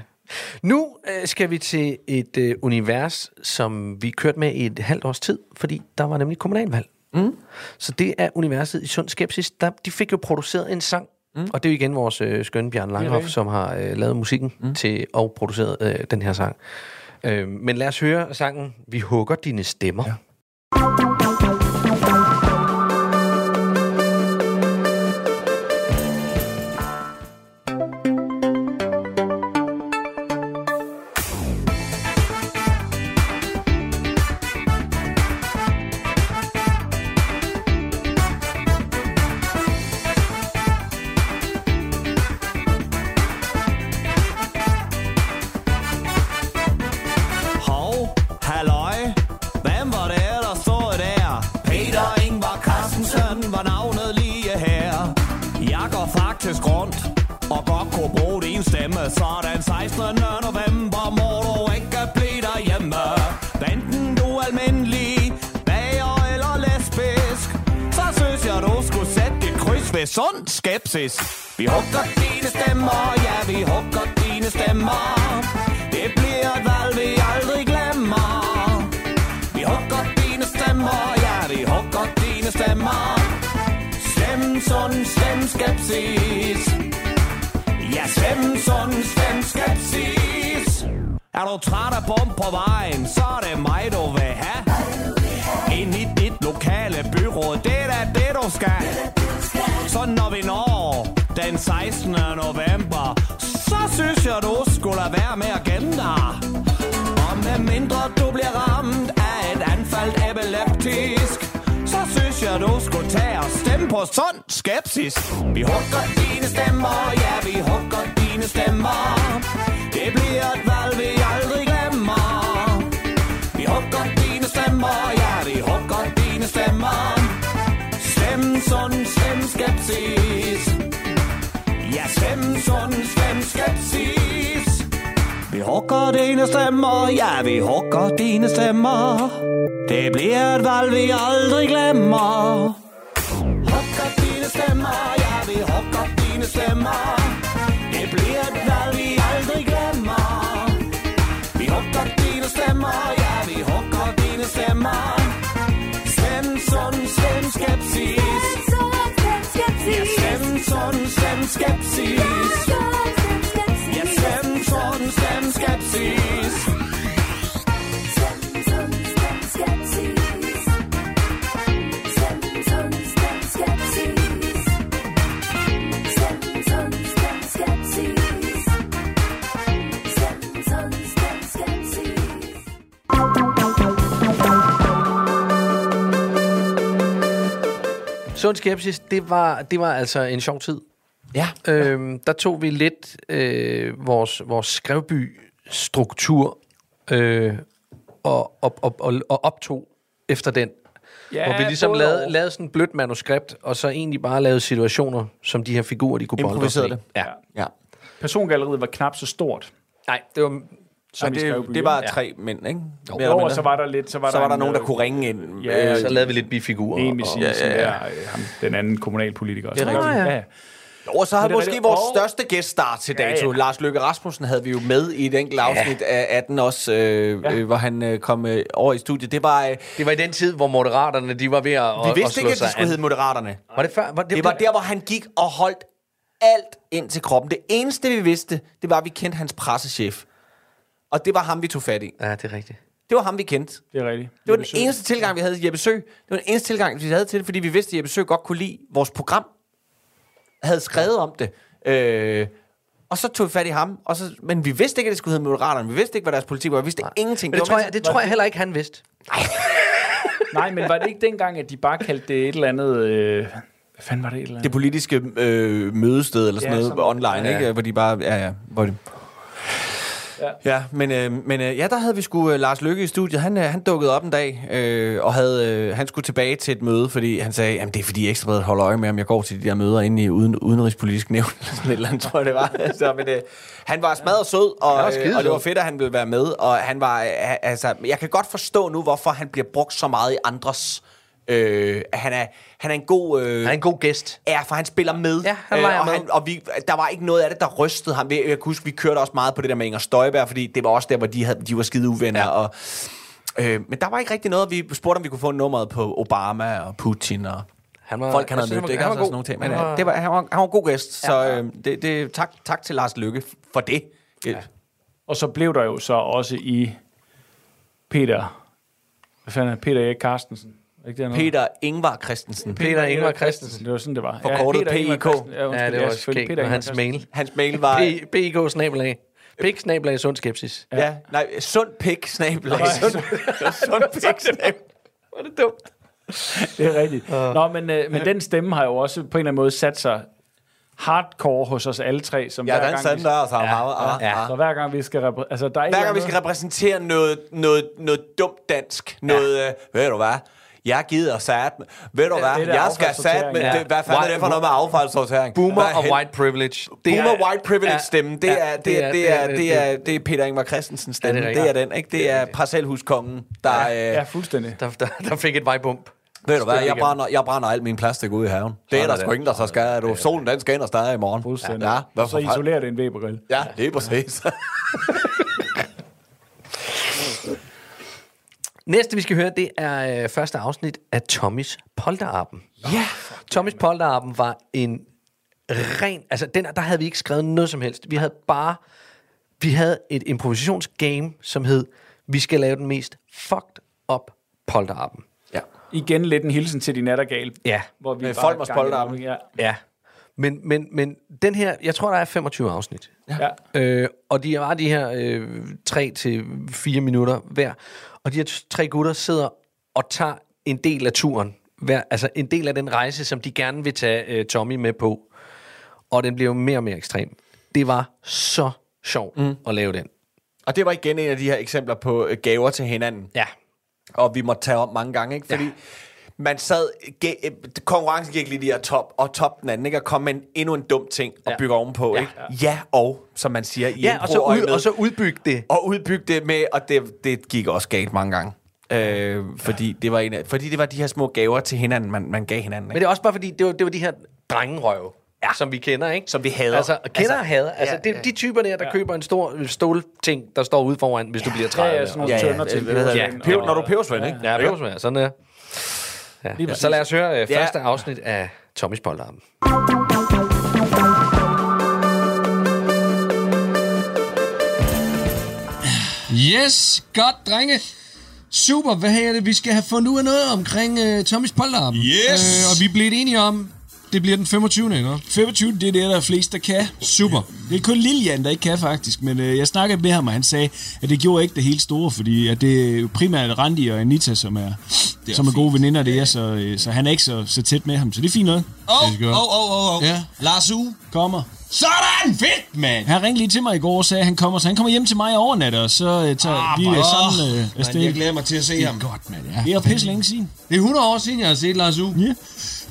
Nu øh, skal vi til et øh, univers, som vi kørte med i et halvt års tid, fordi der var nemlig kommunalvalg. Mm. Så det er universet i Sund Skepsis. Der, de fik jo produceret en sang, mm. og det er jo igen vores øh, skønne Bjørn Langhoff, som har øh, lavet musikken mm. til og produceret øh, den her sang. Øh, men lad os høre sangen Vi hugger dine stemmer. Ja. Ses. Vi hugger dine stemmer, ja, vi hugger dine stemmer. Det bliver et valg, vi aldrig glemmer. Vi hugger dine stemmer, ja, vi hugger dine stemmer. Stem sund, stem skepsis. Ja, stem sund, stem skepsis. Er du træt af bum på vejen, så er det mig, du vil have. Ind i dit lokale byråd, det er da det, du skal. Så når vi når den 16. november, så synes jeg, du skulle lade være med at gemme dig. Og med mindre du bliver ramt af et anfald epileptisk, så synes jeg, du skulle tage og stemme på sund skepsis. Vi hugger dine stemmer, ja, vi hugger dine stemmer. Det bliver et valg, vi aldrig glemmer. Vi hugger dine stemmer, ja, vi hugger dine stemmer. Stem sund, stem skepsis. Ja, stem sund, stem skepsis. Vi hugger dine stemmer, ja, vi hugger dine stemmer. Det bliver et valg, vi aldrig glemmer. Hugger dine stemmer, ja, vi hugger dine stemmer. Det bliver et valg, vi aldrig glemmer. Vi hugger dine stemmer, ja, sund, skepsis. Ja, stem sund, stem skepsis. Sund skepsis, det var, det var altså en sjov tid. Ja. Øhm, der tog vi lidt øh, vores, vores skrevby-struktur øh, og, og, og, og, og optog efter den. Ja, hvor vi ligesom lavede, lavede sådan et blødt manuskript, og så egentlig bare lavede situationer, som de her figurer, de kunne bolde Improviserede det. Ja. Ja. Persongalleriet var knap så stort. Nej, det var... Som Skrevby, det, det var tre mænd, ikke? Jo. Jo, og så var der lidt... Så var så der, var der en, nogen, der øh, kunne ringe ind. Ja, Øh, Så lavede vi lidt bifigurer. Amy og- Simonsen, ja, ja, ja. ham, den anden kommunalpolitiker. Det er Så rigtigt. ja. ja. Og så er måske rigtigt. vores Og- største gæststar til Ja, dato, ja. Lars Løkke Rasmussen, havde vi jo med i et enkelt afsnit af 18 også, øh, Ja. øh, hvor han øh, kom øh, over i studiet. Det var... Øh, Det var i den tid, hvor moderaterne, de var ved at, vi at, vidste at ikke, at de skulle hedde Moderaterne. Var det før? Var det, Det var der, hvor han gik og holdt alt ind til kroppen. Det eneste, vi vidste, det var, at vi kendte hans pressechef. Og det var ham, vi tog fat i. Ja, det er rigtigt. Det var ham, vi kendte. Det er rigtigt. Det var den eneste tilgang, vi havde til Jeppe Sø. Det var den eneste tilgang, vi havde til det, fordi vi vidste, at Jeppe Sø godt kunne lide vores program. Havde skrevet om det. Øh, og så tog vi fat i ham. Og så, men vi vidste ikke, at det skulle hedde Moderaterne. Vi vidste ikke, hvad deres politik var. Vi vidste ingenting. Men det, var tror jeg, det tror jeg heller ikke, han vidste. (laughs) Nej, men var det ikke dengang, at de bare kaldte det et eller andet... Øh, hvad fanden var det et eller andet? det politiske øh, mødested eller sådan Ja, noget sådan- online, ja. ikke? Hvor de bare... Ja, ja. Hvor de, Ja. Ja, men, øh, men øh, ja, der havde vi sgu øh, Lars Lykke i studiet. Han, øh, han dukkede op en dag, øh, og havde, øh, han skulle tilbage til et møde, fordi han sagde, jamen det er fordi Ekstrabladet holder øje med, om jeg går til de der møder inde i uden, udenrigspolitisk nævn, eller sådan et eller andet, tror jeg det var. (laughs) Så, men, øh, han var smadret sød, og, var øh, og det var fedt, at han ville være med, og han var, øh, altså, jeg kan godt forstå nu, hvorfor han bliver brugt så meget i andres Øh, han, er, han er en god... Øh, Han er en god gæst. Ja, for han spiller med. Ja, han leger og, med. han, og vi, der var ikke noget af det, der rystede ham. Jeg kan huske, vi kørte også meget på det der med Inger Støjberg, fordi det var også der, hvor de, havde, de var skide uvenner. Ja. Og, øh, men der var ikke rigtig noget. Vi spurgte, om vi kunne få nummeret på Obama og Putin og Han var, folk, han havde mødt. Ikke? Han var god. nogle ting. Men Han øh, var- det var, han, var, han var en god gæst, så øh, det, det, tak, tak til Lars Lykke for det. Ja. Og så blev der jo så også i Peter... Hvad fanden er det? Peter Erik Carstensen? Ikke det? Peter Ingvar Christensen. Peter Ingvar Christensen. Det var sådan, det var. Forkortet Ingvar PIK. Ja, Ja, det var skægt. Peter hans mail. Hans mail var... PIK snabelag. Pik snabelag sund skepsis. Ja, nej, sund pik snabelag. Sund, sund pik snabelag. Er det dumt. Det er rigtigt. Nå, men, øh, men den stemme har jo også på en eller anden måde sat sig hardcore hos os alle tre. Som Ja, hver den gang sand vi, der, så Ja, ja. Så hver gang vi skal... Repræ- altså, der er Hver gang vi skal repræsentere noget, noget, noget dumt dansk, noget, øh, ved du hvad, jeg gider sat med, ved du hvad, det der jeg skal sat med, affaldssortering, det, hvad fanden er det for noget med affaldssortering? Boomer og white privilege. Det Boomer er- white privilege Ja, stemme, det ja, er, det er, det er, det er, det er Peter Ingvar Christensens stemme, det er det er den, ikke? Det er parcelhuskongen, der, Ja, øh, fuldstændig. Der, der, der fik et vejbump. ved du hvad, jeg brænder, jeg brænder alt min plastik ud i haven. Det er der er sgu det. ingen, der så skal. Du, solen den skinner stadig i morgen. Fuldstændig. Ja, så isolerer det en Webergrill. Ja, det er præcis. (laughs) Næste, vi skal høre, det er øh, første afsnit af Tommys Polterappen. Ja. Tommys Polterappen var en ren... Altså, den, der havde vi ikke skrevet noget som helst. Vi havde bare... Vi havde et improvisationsgame, som hed, vi skal lave den mest fucked up Polterappen. ja. Igen lidt en hilsen til de nattergal. Ja. Hvor vi Med Folmers polterappen. Ja. Ja. Men, men, men den her, jeg tror, der er 25 afsnit. ja. Øh, og de var de her øh, 3 til 4 minutter hver. Og de her tre gutter sidder og tager en del af turen. Hver, altså en del af den rejse, som de gerne vil tage øh, Tommy med på. Og den bliver jo mere og mere ekstrem. Det var så sjovt mm. at lave den. Og det var igen en af de her eksempler på øh, gaver til hinanden. Ja. og vi måtte tage om mange gange, ikke? Fordi ja. Man sad, ge- øh, konkurrencen gik lige i her top, og top den anden, ikke? Og kom med en, endnu en dum ting og Ja. bygge ovenpå, Ja. ikke? Ja, og, som man siger i Ja, og så, ud, og så udbygge det. og udbygge det med, og det, det gik også galt mange gange. Øh, fordi, det var en af, fordi det var de her små gaver til hinanden, man, man gav hinanden. Men Ikke? det er også bare fordi, det var, det var de her drengerøve, ja. som vi kender, ikke? Som vi hader. Altså, kender altså, og hader. Altså, ja, det er de typer der, der ja. køber en stor stålting, der står ude foran, hvis du bliver Ja, 30. ja, sådan nogle Ja, ja, tønder til. det? Ja. Peber- når du er pebersvend, ikke? Ja, det var sådan der. Ja. Ja. Så lad os høre Ja. første afsnit af Tommys Polterappen. Yes, godt, drenge. Super, hvad her er det? Vi skal have fundet ud af noget omkring uh, Tommys polterappen. Yes! Øh, og vi er blevet enige om, det bliver den 25. ikke? 25, det er det, der er flest, der kan. Super. Det er kun Lilian, der ikke kan faktisk, men øh, jeg snakkede med ham, og han sagde, at det gjorde ikke det helt store, fordi at det er jo primært Randi og Anita, som er, er som er gode veninder der, så, øh, så han er ikke så, så tæt med ham, så det er fint noget. Åh, åh, åh, åh, åh. Ja. Lars U. Kommer. Sådan, fedt, mand. Han ringede lige til mig i går og sagde, at han kommer, så han kommer hjem til mig og overnatter, og så øh, tager Ah, vi øh, sammen øh, Man, jeg glæder mig til at se Det er ham. godt, mand. Ja. Det er pisse længe siden. Det er 100 år siden, jeg har set Lars U. Ja.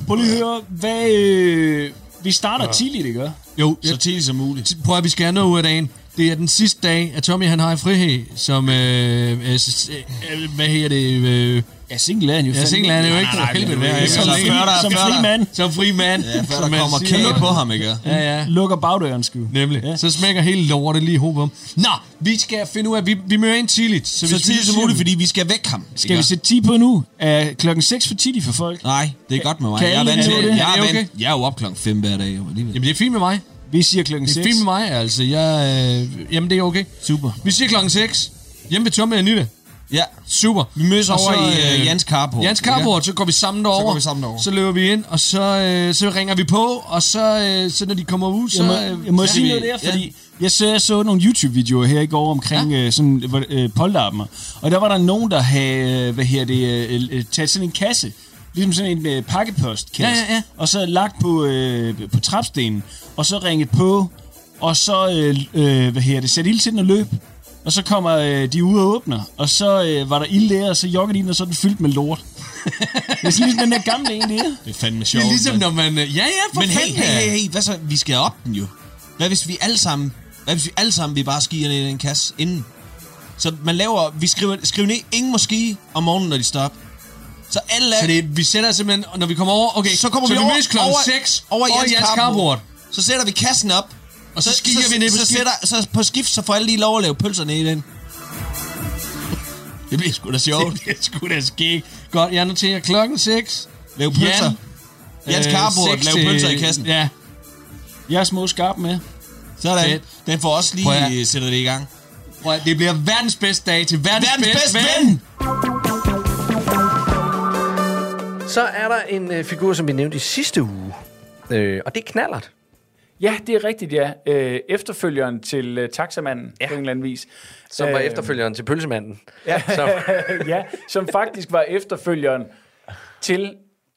Prøv lige at høre, hvad... Øh, vi starter tidligt, ikke? Jo, Så tidligt som muligt. Prøv at vi skal have noget ud af dagen. Det er den sidste dag, at Tommy han har i frihed, som, øh, øh, øh, hvad hedder det, øh, Ja, single er han jo. Ja, single er han jo Nej, ikke. nej, nej, hvad er som det? fri- som fri mand. Som fri mand. Ja, før der man kommer kage på ham, ikke? Ja, ja. Lukker bagdøren, sgu. Nemlig. Ja. Så smækker hele lortet lige i hovedet på ham. Nå, vi skal finde ud af, vi, vi møder ind tidligt. Så, så tidligt som muligt, fordi vi skal væk ham. Skal vi sætte 10 på nu? Er klokken 6 for tidligt for folk? Nej, det er godt med mig. Jeg er vant til det. det? Jeg er, det vant. Jeg er jo op klokken 5 hver dag. Jamen, det er fint med mig. Vi siger klokken Det 6. er fint med mig, altså. Jeg, øh, jamen, det er okay. Super. Vi siger klokken 6. Hjemme ved Tommy og Anita. Ja. Super. Vi mødes Og over så, i øh, øh, Jans Carport. Jans Carport, så går vi sammen derover. går vi sammen derover. Så løber vi ind, og så, øh, så ringer vi på, og så, øh, så når de kommer ud, så... Jeg må, øh, jeg må så- sige noget der, fordi jeg så, jeg så nogle YouTube-videoer her i går omkring ja. øh, sådan, øh, polterapper, og der var der nogen, der havde, øh, hvad her det, øh, taget sådan en kasse, ligesom sådan en øh, pakkepostkasse, Ja, ja, ja. og så lagt på, øh, på trapstenen, og så ringet på, og så, øh, øh, hvad her det, sat ild til den og løb. Og så kommer øh, de ud og åbner, og så øh, var der ild der, og så jogger de den, og så er den fyldt med lort. (laughs) det er sådan ligesom den der gamle en, det er. Det er fandme Det sjovt. er ligesom, når man... øh, Ja, ja, for Men hey, fanden, hey, hey, hey, hvad så? Vi skal op den jo. Hvad hvis vi alle sammen, hvad hvis vi alle sammen vi bare skier ned i den kasse inden? Så man laver, vi skriver, skriver ned, ingen må skige om morgenen, når de står op. Så alle Så det, vi sætter simpelthen, og når vi kommer over, okay, så kommer så vi, vi over, klokken over, 6 over, over Jans carport. Carport. Så sætter vi kassen op, Og så skier vi ned på så, skift. sætter, så på skift, så får alle lige lov at lave pølser ned i den. Det bliver sgu da sjovt. det er sgu da skægt. Godt, jeg noterer klokken 6. Lave pølser. Jans Carport, lave pølser i kassen. Ja. Jeg er små skarp med. Sådan. Fedt. Den får også Prøv at- lige sættet det i gang. Prøv, at- det bliver verdens bedste dag til verdens, Verdens bedste, bedste ven. ven. Så er der en øh, figur, som vi nævnte i sidste uge. Øh, og det er knallert. Ja, det er rigtigt, ja. Øh, efterfølgeren til øh, taxamanden ja. på en eller anden vis. Som var Øh, efterfølgeren til pølsemanden. Ja. (laughs) Som, (laughs) ja, som faktisk var efterfølgeren til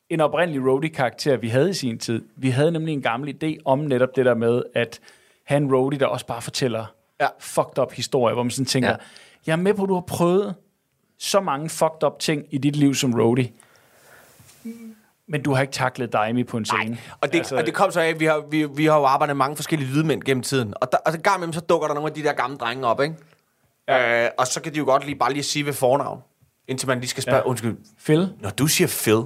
en oprindelig roadie-karakter, vi havde i sin tid. Vi havde nemlig en gammel idé om netop det der med, at han roadie, der også bare fortæller ja. fucked up historier, hvor man sådan tænker, Ja. jeg er med på, at du har prøvet så mange fucked up ting i dit liv som roadie, men du har ikke taklet dig på en scene. Og det, altså, og det kom så af, at vi har, vi, vi har jo arbejdet med mange forskellige lydmænd gennem tiden. Og, der, og så gang imellem, så dukker der nogle af de der gamle drenge op, ikke? Ja. Øh, og så kan de jo godt lige bare lige sige ved fornavn. Indtil man lige skal spørge. Ja. undskyld, Phil? når du siger Phil,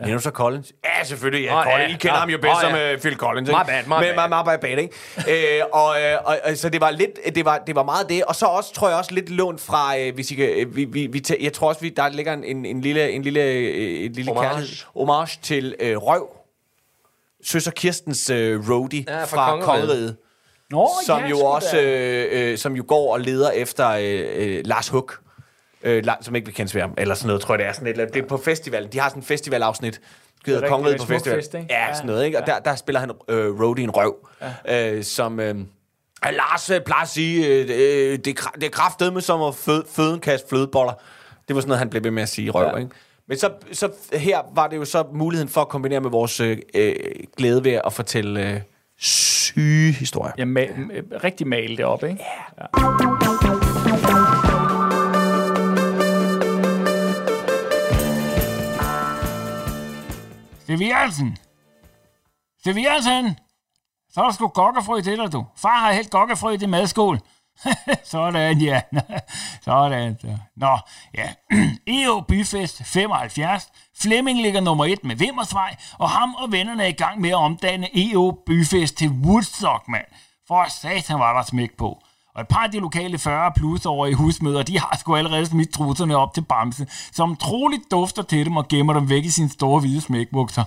ja. du så Collins? Ja, selvfølgelig. Ja, Collins. ja, I kender ja. ham jo bedst Nå, som ja. uh, Phil Collins, My ikke? bad, my Men, bad. my, my bad, ikke? (laughs) øh, og, øh, og, og, så det var lidt, det var, det var meget det. Og så også, tror jeg også, lidt lånt fra, øh, hvis I kan, øh, vi, vi, vi, tæ- jeg tror også, vi, der ligger en, en, en lille, en lille, øh, en lille Homage. kærlighed, homage til øh, Røv. Søster Kirstens øh, roadie Ja, fra fra, Kongeriget. Kongeriget. Nå, som ja, jo også øh, øh, som jo går og leder efter øh, øh, Lars Huk. Øh, som ikke kendes ved ham, eller sådan noget, tror jeg det er. Sådan et, eller andet. det er på festivalen. De har sådan et festivalafsnit. Rigtigt, Kongeriget på er festival. Fest, ikke? ja, Ja. sådan noget, ikke? Og der, der spiller han øh, roadie en røv. Ja. Øh, som... Øh, Lars øh, plejer at sige, øh, øh, det, er, kra- det er kraftedeme som at føde, føde en kasse flødeboller. Det var sådan noget, han blev ved med at sige, røv, ja. ikke? Men så, så her var det jo så muligheden for at kombinere med vores øh, øh, glæde ved at fortælle øh, syge historier. Ja, ma- rigtig male det op, ikke? Ja. Serverelsen. Serverelsen. Så er der sgu gokkefrø til dig, du. Far har helt gokkefrø i det madskål. (laughs) Sådan, ja. (laughs) Sådan, så. Nå, ja. (clears throat) EO Byfest 75. Flemming ligger nummer et med Vimmersvej, og ham og vennerne er i gang med at omdanne EO Byfest til Woodstock, mand. For satan var der smæk på. Og et par af de lokale 40 plus over i husmøder, de har sgu allerede smidt trusserne op til Bamse, som troligt dufter til dem og gemmer dem væk i sine store hvide smækbukser.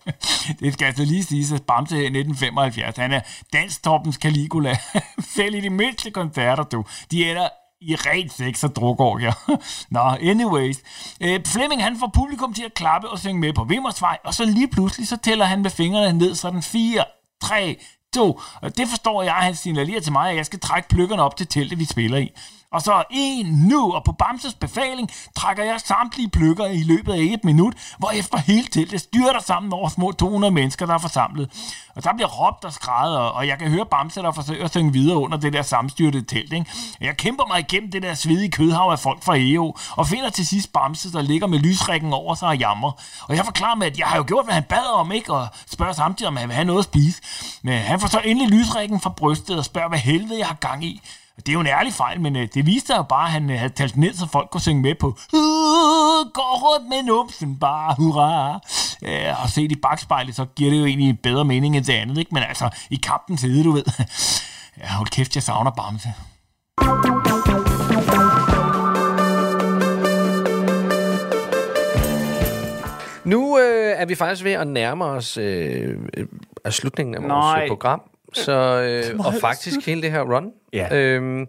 (laughs) det skal altså lige siges, at Bamse her i 1975, han er danstoppens Caligula. (laughs) Selv i de mindste koncerter, du. De ender i rent sex og drukorgier. (laughs) Nå, anyways. Øh, Flemming han får publikum til at klappe og synge med på Vimmersvej, og så lige pludselig så tæller han med fingrene ned, sådan 4, 3, 2. Og det forstår jeg, han signalerer til mig, at jeg skal trække pløkkerne op til teltet, vi spiller i. Og så en nu, og på Bamses befaling trækker jeg samtlige pløkker i løbet af et minut, hvorefter hele teltet styrter sammen over små 200 mennesker, der er forsamlet. Og der bliver råbt og skrædet, og jeg kan høre Bamse, der forsøger at synge videre under det der sammenstyrtede telt. Ikke? Jeg kæmper mig igennem det der svedige kødhav af folk fra EO, og finder til sidst Bamse, der ligger med lysrækken over sig og jammer. Og jeg forklarer med, at jeg har jo gjort, hvad han bad om, ikke? Og spørger samtidig, om han vil have noget at spise. Men han får så endelig lysrækken fra brystet og spørger, hvad helvede jeg har gang i. Det er jo en ærlig fejl, men øh, det viste sig jo bare, at han øh, havde talt ned, så folk kunne synge med på "Uh, Går rundt med numsen bare, hurra. Øh, og set i bagspejlet, så giver det jo egentlig bedre mening end det andet, ikke? Men altså, i kampens hede, du ved. Ja, hold kæft, jeg savner Bamse. Nu øh, er vi faktisk ved at nærme os øh, øh, af slutningen af vores Nej. øh, program. Så, øh, og faktisk hele det her run. Ja. Øhm,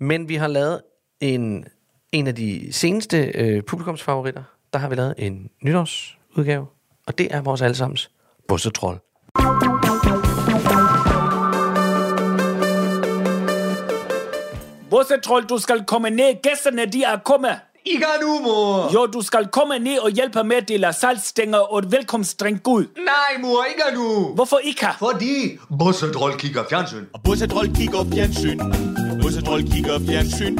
men vi har lavet en, en af de seneste øh, publikumsfavoritter. Der har vi lavet en nytårsudgave. Og det er vores allesammens bussetrol. Bussetroll, du skal komme ned. Gæsterne, de er kommet. Ikke nu, mor. Jo, du skal komme ned og hjælpe med at dele saltstænger og velkomstdrink ud. Nej, mor, ikke nu. Hvorfor ikke? Fordi Bussetroll kigger fjernsyn. Og Bussetroll kigger fjernsyn. Bussetroll kigger fjernsyn.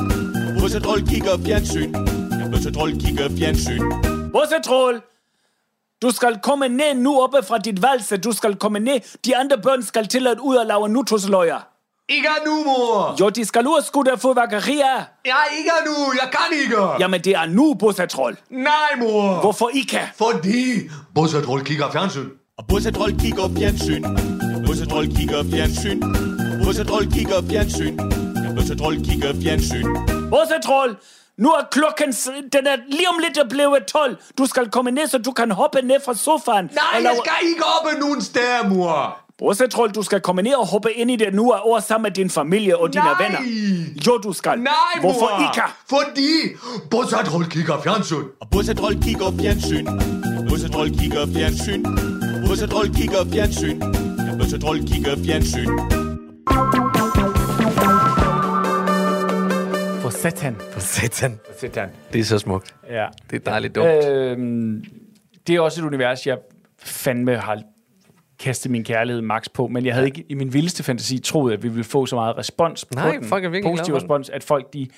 Bussetroll kigger fjernsyn. Bussetroll kigger fjernsyn. Bussetroll, du skal komme ned nu oppe fra dit valse. Du skal komme ned. De andre børn skal til at ud og lave nutosløjer. Ikke nu, mor. Jo, de skal ud og skudt af fyrværkeri af. Ja, ikke nu. Jeg kan ikke. Jamen, det er nu, Bussetroll. Nej, mor. Hvorfor ikke? Fordi Bussetroll kigger fjernsyn. Og Bussetroll kigger fjernsyn. Bussetroll kigger fjernsyn. Bussetroll kigger fjernsyn. Bussetroll kigger fjernsyn. Bussetroll, nu er klokken, den er lige om lidt blevet 12. Du skal komme ned, så du kan hoppe ned fra sofaen. Nej, og jeg skal ikke oppe nogen steder, mor. Bussetroll, du skal komme ned og hoppe ind i det nu og over sammen med din familie og dine Nej. venner. Jo, du skal. Nej, Hvorfor mor. ikke? Fordi Bussetroll kigger fjernsyn. Og Bussetroll kigger fjernsyn. Bussetroll kigger fjernsyn. Bussetroll kigger fjernsyn. Bussetroll kigger fjernsyn. For satan. For satan. For satan. Det er så smukt. Ja. Det er dejligt dumt. Øhm, det er også et univers, jeg fandme har kastet min kærlighed max på, men jeg havde ikke i min vildeste fantasi troet, at vi ville få så meget respons Nej, på den. folk er Positiv respons, at folk de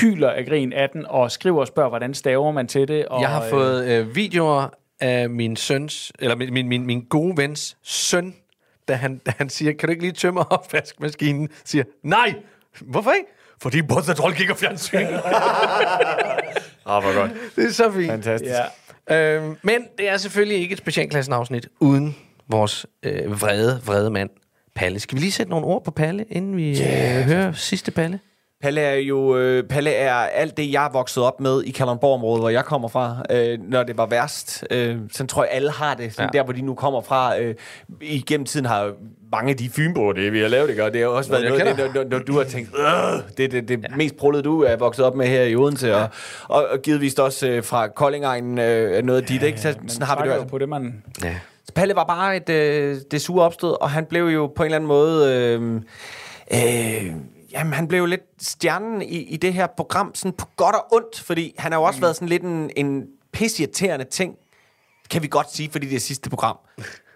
hyler af grin af den, og skriver og spørger, hvordan staver man til det. Og, Jeg har fået øh, videoer af min søns, eller min, min, min, min gode vens søn, da han, da han siger, kan du ikke lige tømme opvaskemaskinen? Siger, nej! Hvorfor ikke? Fordi Bussetroll kigger fjernsyn. Åh, (laughs) hvor godt. det er så fint. Fantastisk. Ja. Øhm, men det er selvfølgelig ikke et specialklassenafsnit uden vores øh, vrede, vrede mand, Palle. Skal vi lige sætte nogle ord på Palle, inden vi yeah. øh, hører sidste Palle? Palle er jo øh, Palle er alt det, jeg er vokset op med i Kalundborg-området, hvor jeg kommer fra, øh, når det var værst. Øh, sådan tror jeg, alle har det. Sådan Ja. Der, hvor de nu kommer fra. Øh, igennem tiden har mange af de fynboer, det vi har lavet, ikke? og det har også været jeg noget, kender. det, når, når, når du har tænkt, "Øh, det er det, det ja. mest prullede, du er vokset op med her i Odense, og, og, og givetvis også øh, fra Koldingegnen øh, noget af dit, ikke? Så, sådan har vi det jo på det, man... Ja. Palle var bare et, øh, det sure opstød, og han blev jo på en eller anden måde... Øh, øh, jamen, han blev jo lidt stjernen i, i det her program, sådan på godt og ondt, fordi han har jo også mm. været sådan lidt en, en pisseirriterende ting, kan vi godt sige, fordi det er sidste program.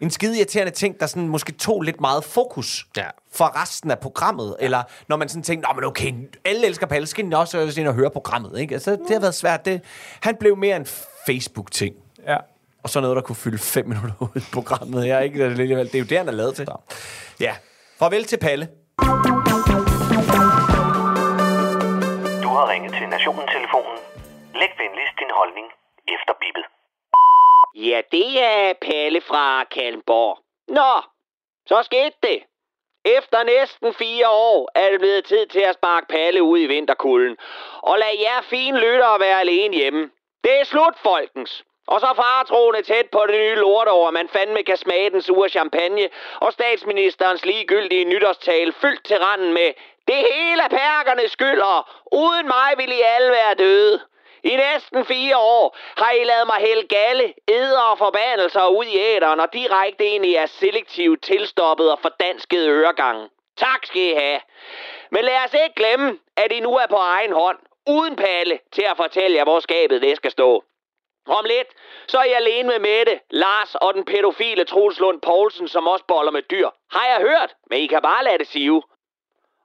En skide irriterende ting, der sådan måske tog lidt meget fokus Ja. for resten af programmet. Ja. Eller når man sådan tænkte, men okay, alle elsker Palle, skal de også ind og høre programmet. Ikke? Altså, det har været svært. Det, han blev mere en Facebook-ting. Ja. Og så noget, der kunne fylde fem minutter ud i programmet. Jeg er ikke, det er jo det, han er lavet til. Ja. Farvel til Palle. Du har ringet til Nationen-telefonen. Læg venligst din holdning efter bippet. Ja, det er Palle fra Kalmborg. Nå, så skete det. Efter næsten fire år er det blevet tid til at sparke Palle ud i vinterkulden. Og lad jer fine lyttere være alene hjemme. Det er slut, folkens. Og så faretroende tæt på det nye lortår, man fandme kan smage den sure champagne, og statsministerens ligegyldige nytårstal fyldt til randen med Det hele perkerne skylder, uden mig vil I alle være døde. I næsten fire år har I lavet mig hælde galle, æder og forbandelser ud i æderen og direkte ind i jeres selektivt tilstoppet og fordanskede øregange. Tak skal I have. Men lad os ikke glemme, at I nu er på egen hånd, uden Palle, til at fortælle jer, hvor skabet det skal stå. Om lidt, så er jeg alene med Mette, Lars og den pædofile Troels Lund Poulsen, som også boller med dyr. Har jeg hørt, men I kan bare lade det sive.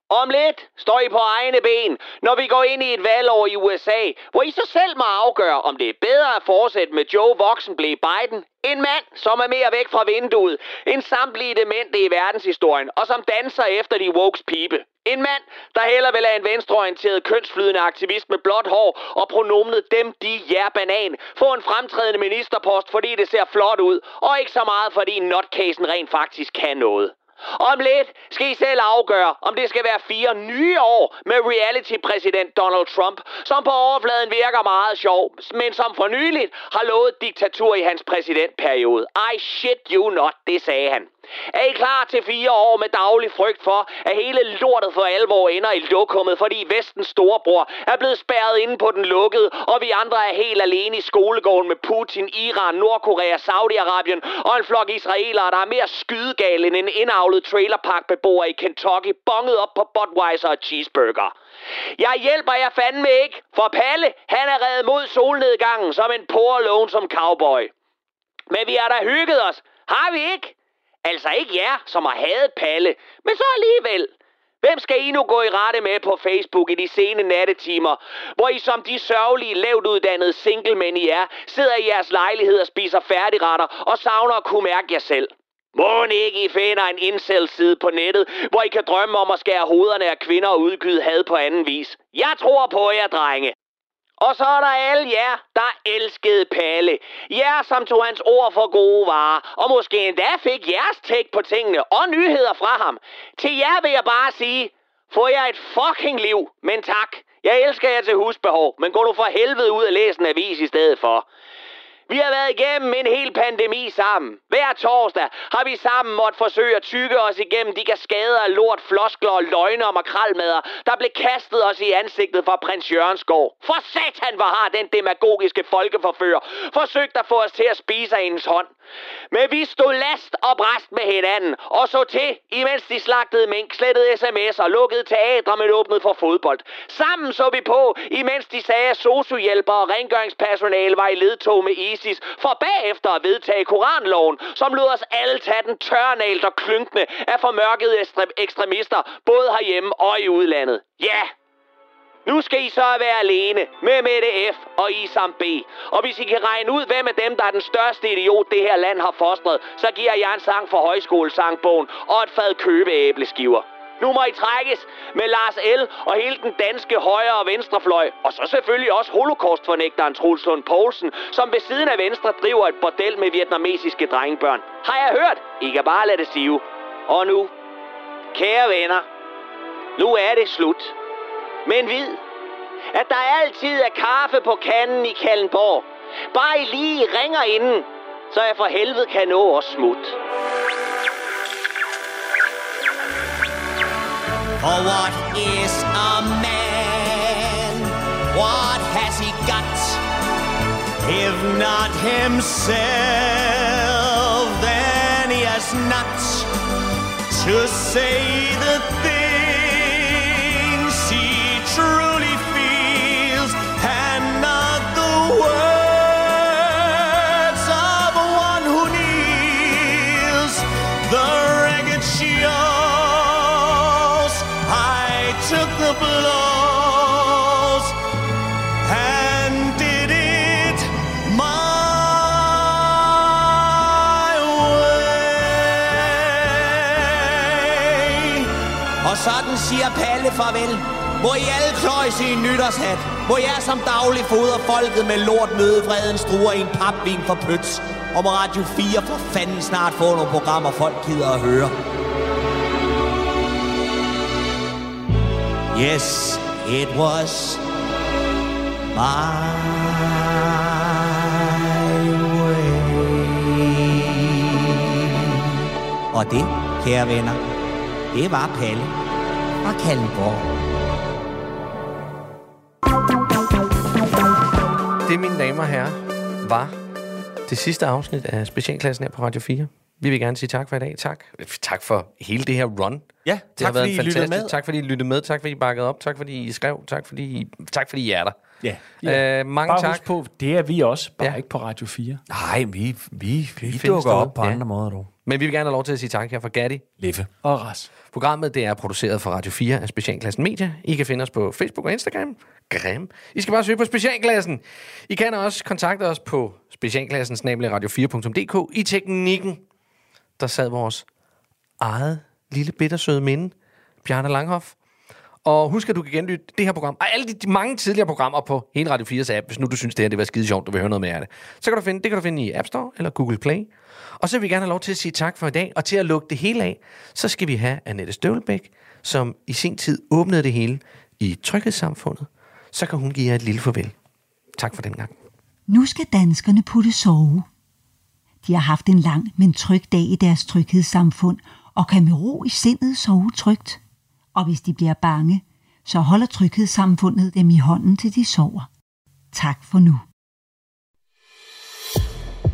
Om lidt står I på egne ben, når vi går ind i et valgår i USA, hvor I så selv må afgøre, om det er bedre at fortsætte med Joe Voksenblæ Biden, en mand, som er mere væk fra vinduet, end samtlige demente i verdenshistorien, og som danser efter de wokes pipe. En mand, der heller vil have en venstreorienteret kønsflydende aktivist med blåt hår og pronomnet dem, de, jer, banan, få en fremtrædende ministerpost, fordi det ser flot ud, og ikke så meget, fordi notcasen rent faktisk kan noget. Om lidt skal I selv afgøre, om det skal være fire nye år med reality-præsident Donald Trump, som på overfladen virker meget sjov, men som for nyligt har lovet diktatur i hans præsidentperiode. I shit you not, det sagde han. Er I klar til fire år med daglig frygt for, at hele lortet for alvor ender i lokummet, fordi vestens storebror er blevet spærret inde på den lukkede, og vi andre er helt alene i skolegården med Putin, Iran, Nordkorea, Saudi-Arabien og en flok israelere, der er mere skydegale end en indavlet trailerparkbeboer i Kentucky, bonget op på Budweiser og cheeseburger. Jeg hjælper jer fandme ikke, for Palle, han er reddet mod solnedgangen som en poor som cowboy. Men vi har da hygget os, har vi ikke? Altså ikke jer, som har hadet Palle, men så alligevel. Hvem skal I nu gå i rette med på Facebook i de sene nattetimer, hvor I som de sørgelige, lavt uddannede singlemænd I er, sidder i jeres lejlighed og spiser færdigretter og savner at kunne mærke jer selv? Må ikke I finder en incel-side på nettet, hvor I kan drømme om at skære hovederne af kvinder og udgyde had på anden vis? Jeg tror på jer, drenge. Og så er der alle jer, der elskede Palle. Jer, som tog hans ord for gode varer, og måske endda fik jeres tæk på tingene og nyheder fra ham. Til jer vil jeg bare sige, få jer et fucking liv, men tak. Jeg elsker jer til husbehov, men gå nu for helvede ud og læs en avis i stedet for. Vi har været igennem en hel pandemi sammen. Hver torsdag har vi sammen måtte forsøge at tykke os igennem de kaskader af lort, floskler og løgne og makralmader, der blev kastet os i ansigtet fra prins Jørgensgaard. For satan, hvor har den demagogiske folkeforfører forsøgt at få os til at spise af hendes hånd. Men vi stod last og bræst med hinanden og så til, imens de slagtede mink, slettede sms'er, lukkede teatre, men åbnede for fodbold. Sammen så vi på, imens de sagde, at sociohjælpere og rengøringspersonale var i ledtog med ISIS, for bagefter at vedtage Koranloven, som lod os alle tage den tørnalt og klynkende af formørkede ekstremister, både herhjemme og i udlandet. Ja, nu skal I så være alene med Mette F. og Isam B. Og hvis I kan regne ud, hvem af dem, der er den største idiot, det her land har fostret, så giver jeg en sang for højskolesangbogen og et fad købeæbleskiver. Nu må I trækkes med Lars L. og hele den danske højre- og venstrefløj. Og så selvfølgelig også holocaustfornægteren Truls Lund Poulsen, som ved siden af Venstre driver et bordel med vietnamesiske drengebørn. Har jeg hørt? I kan bare lade det sive. Og nu, kære venner, nu er det slut. Men vid, at der altid er kaffe på kanden i Kallenborg. Bare I lige ringer inden, så jeg for helvede kan nå at smut. For what is a man? What has he got? If not himself, then he has not to say sådan siger Palle farvel. Hvor I alle kløjs i en nytårshat. Hvor jeg som daglig foder folket med lort møde vreden struer i en papvin for pøts. Og må Radio 4 for fanden snart få nogle programmer, folk gider at høre. Yes, it was my way. Og det, kære venner, det var Palle fra Kallenborg. Det, mine damer og herrer, var det sidste afsnit af Specialklassen her på Radio 4. Vi vil gerne sige tak for i dag. Tak. Tak for hele det her run. Ja, det tak har været fordi I lyttede fantastisk. med. Tak fordi I lyttede med. Tak fordi I bakkede op. Tak fordi I skrev. Tak fordi I, tak fordi I er der. Ja. Øh, mange Bare tak. husk på, det er vi også, bare ja. ikke på Radio 4. Nej, vi, vi, vi findes dukker op på Ja. andre måder, dog. Men vi vil gerne have lov til at sige tak her for Gatti. Leffe. Og Ras. Programmet det er produceret for Radio 4 af Specialklassen Media. I kan finde os på Facebook og Instagram. Gram. I skal bare søge på Specialklassen. I kan også kontakte os på specialklassen radio4.dk. I teknikken, der sad vores eget lille bittersøde minde, Bjarne Langhoff. Og husk, at du kan genlytte det her program, og alle de, de mange tidligere programmer på hele Radio 4's app, hvis nu du synes, det her det var skide sjovt, du vil høre noget mere af det. Så kan du finde, det kan du finde i App Store eller Google Play. Og så vil vi gerne have lov til at sige tak for i dag, og til at lukke det hele af, så skal vi have Annette Støvlebæk, som i sin tid åbnede det hele i tryghedssamfundet. Så kan hun give jer et lille farvel. Tak for den gang. Nu skal danskerne putte sove. De har haft en lang, men tryg dag i deres tryghedssamfund, og kan med ro i sindet sove trygt. Og hvis de bliver bange, så holder tryghedssamfundet dem i hånden, til de sover. Tak for nu.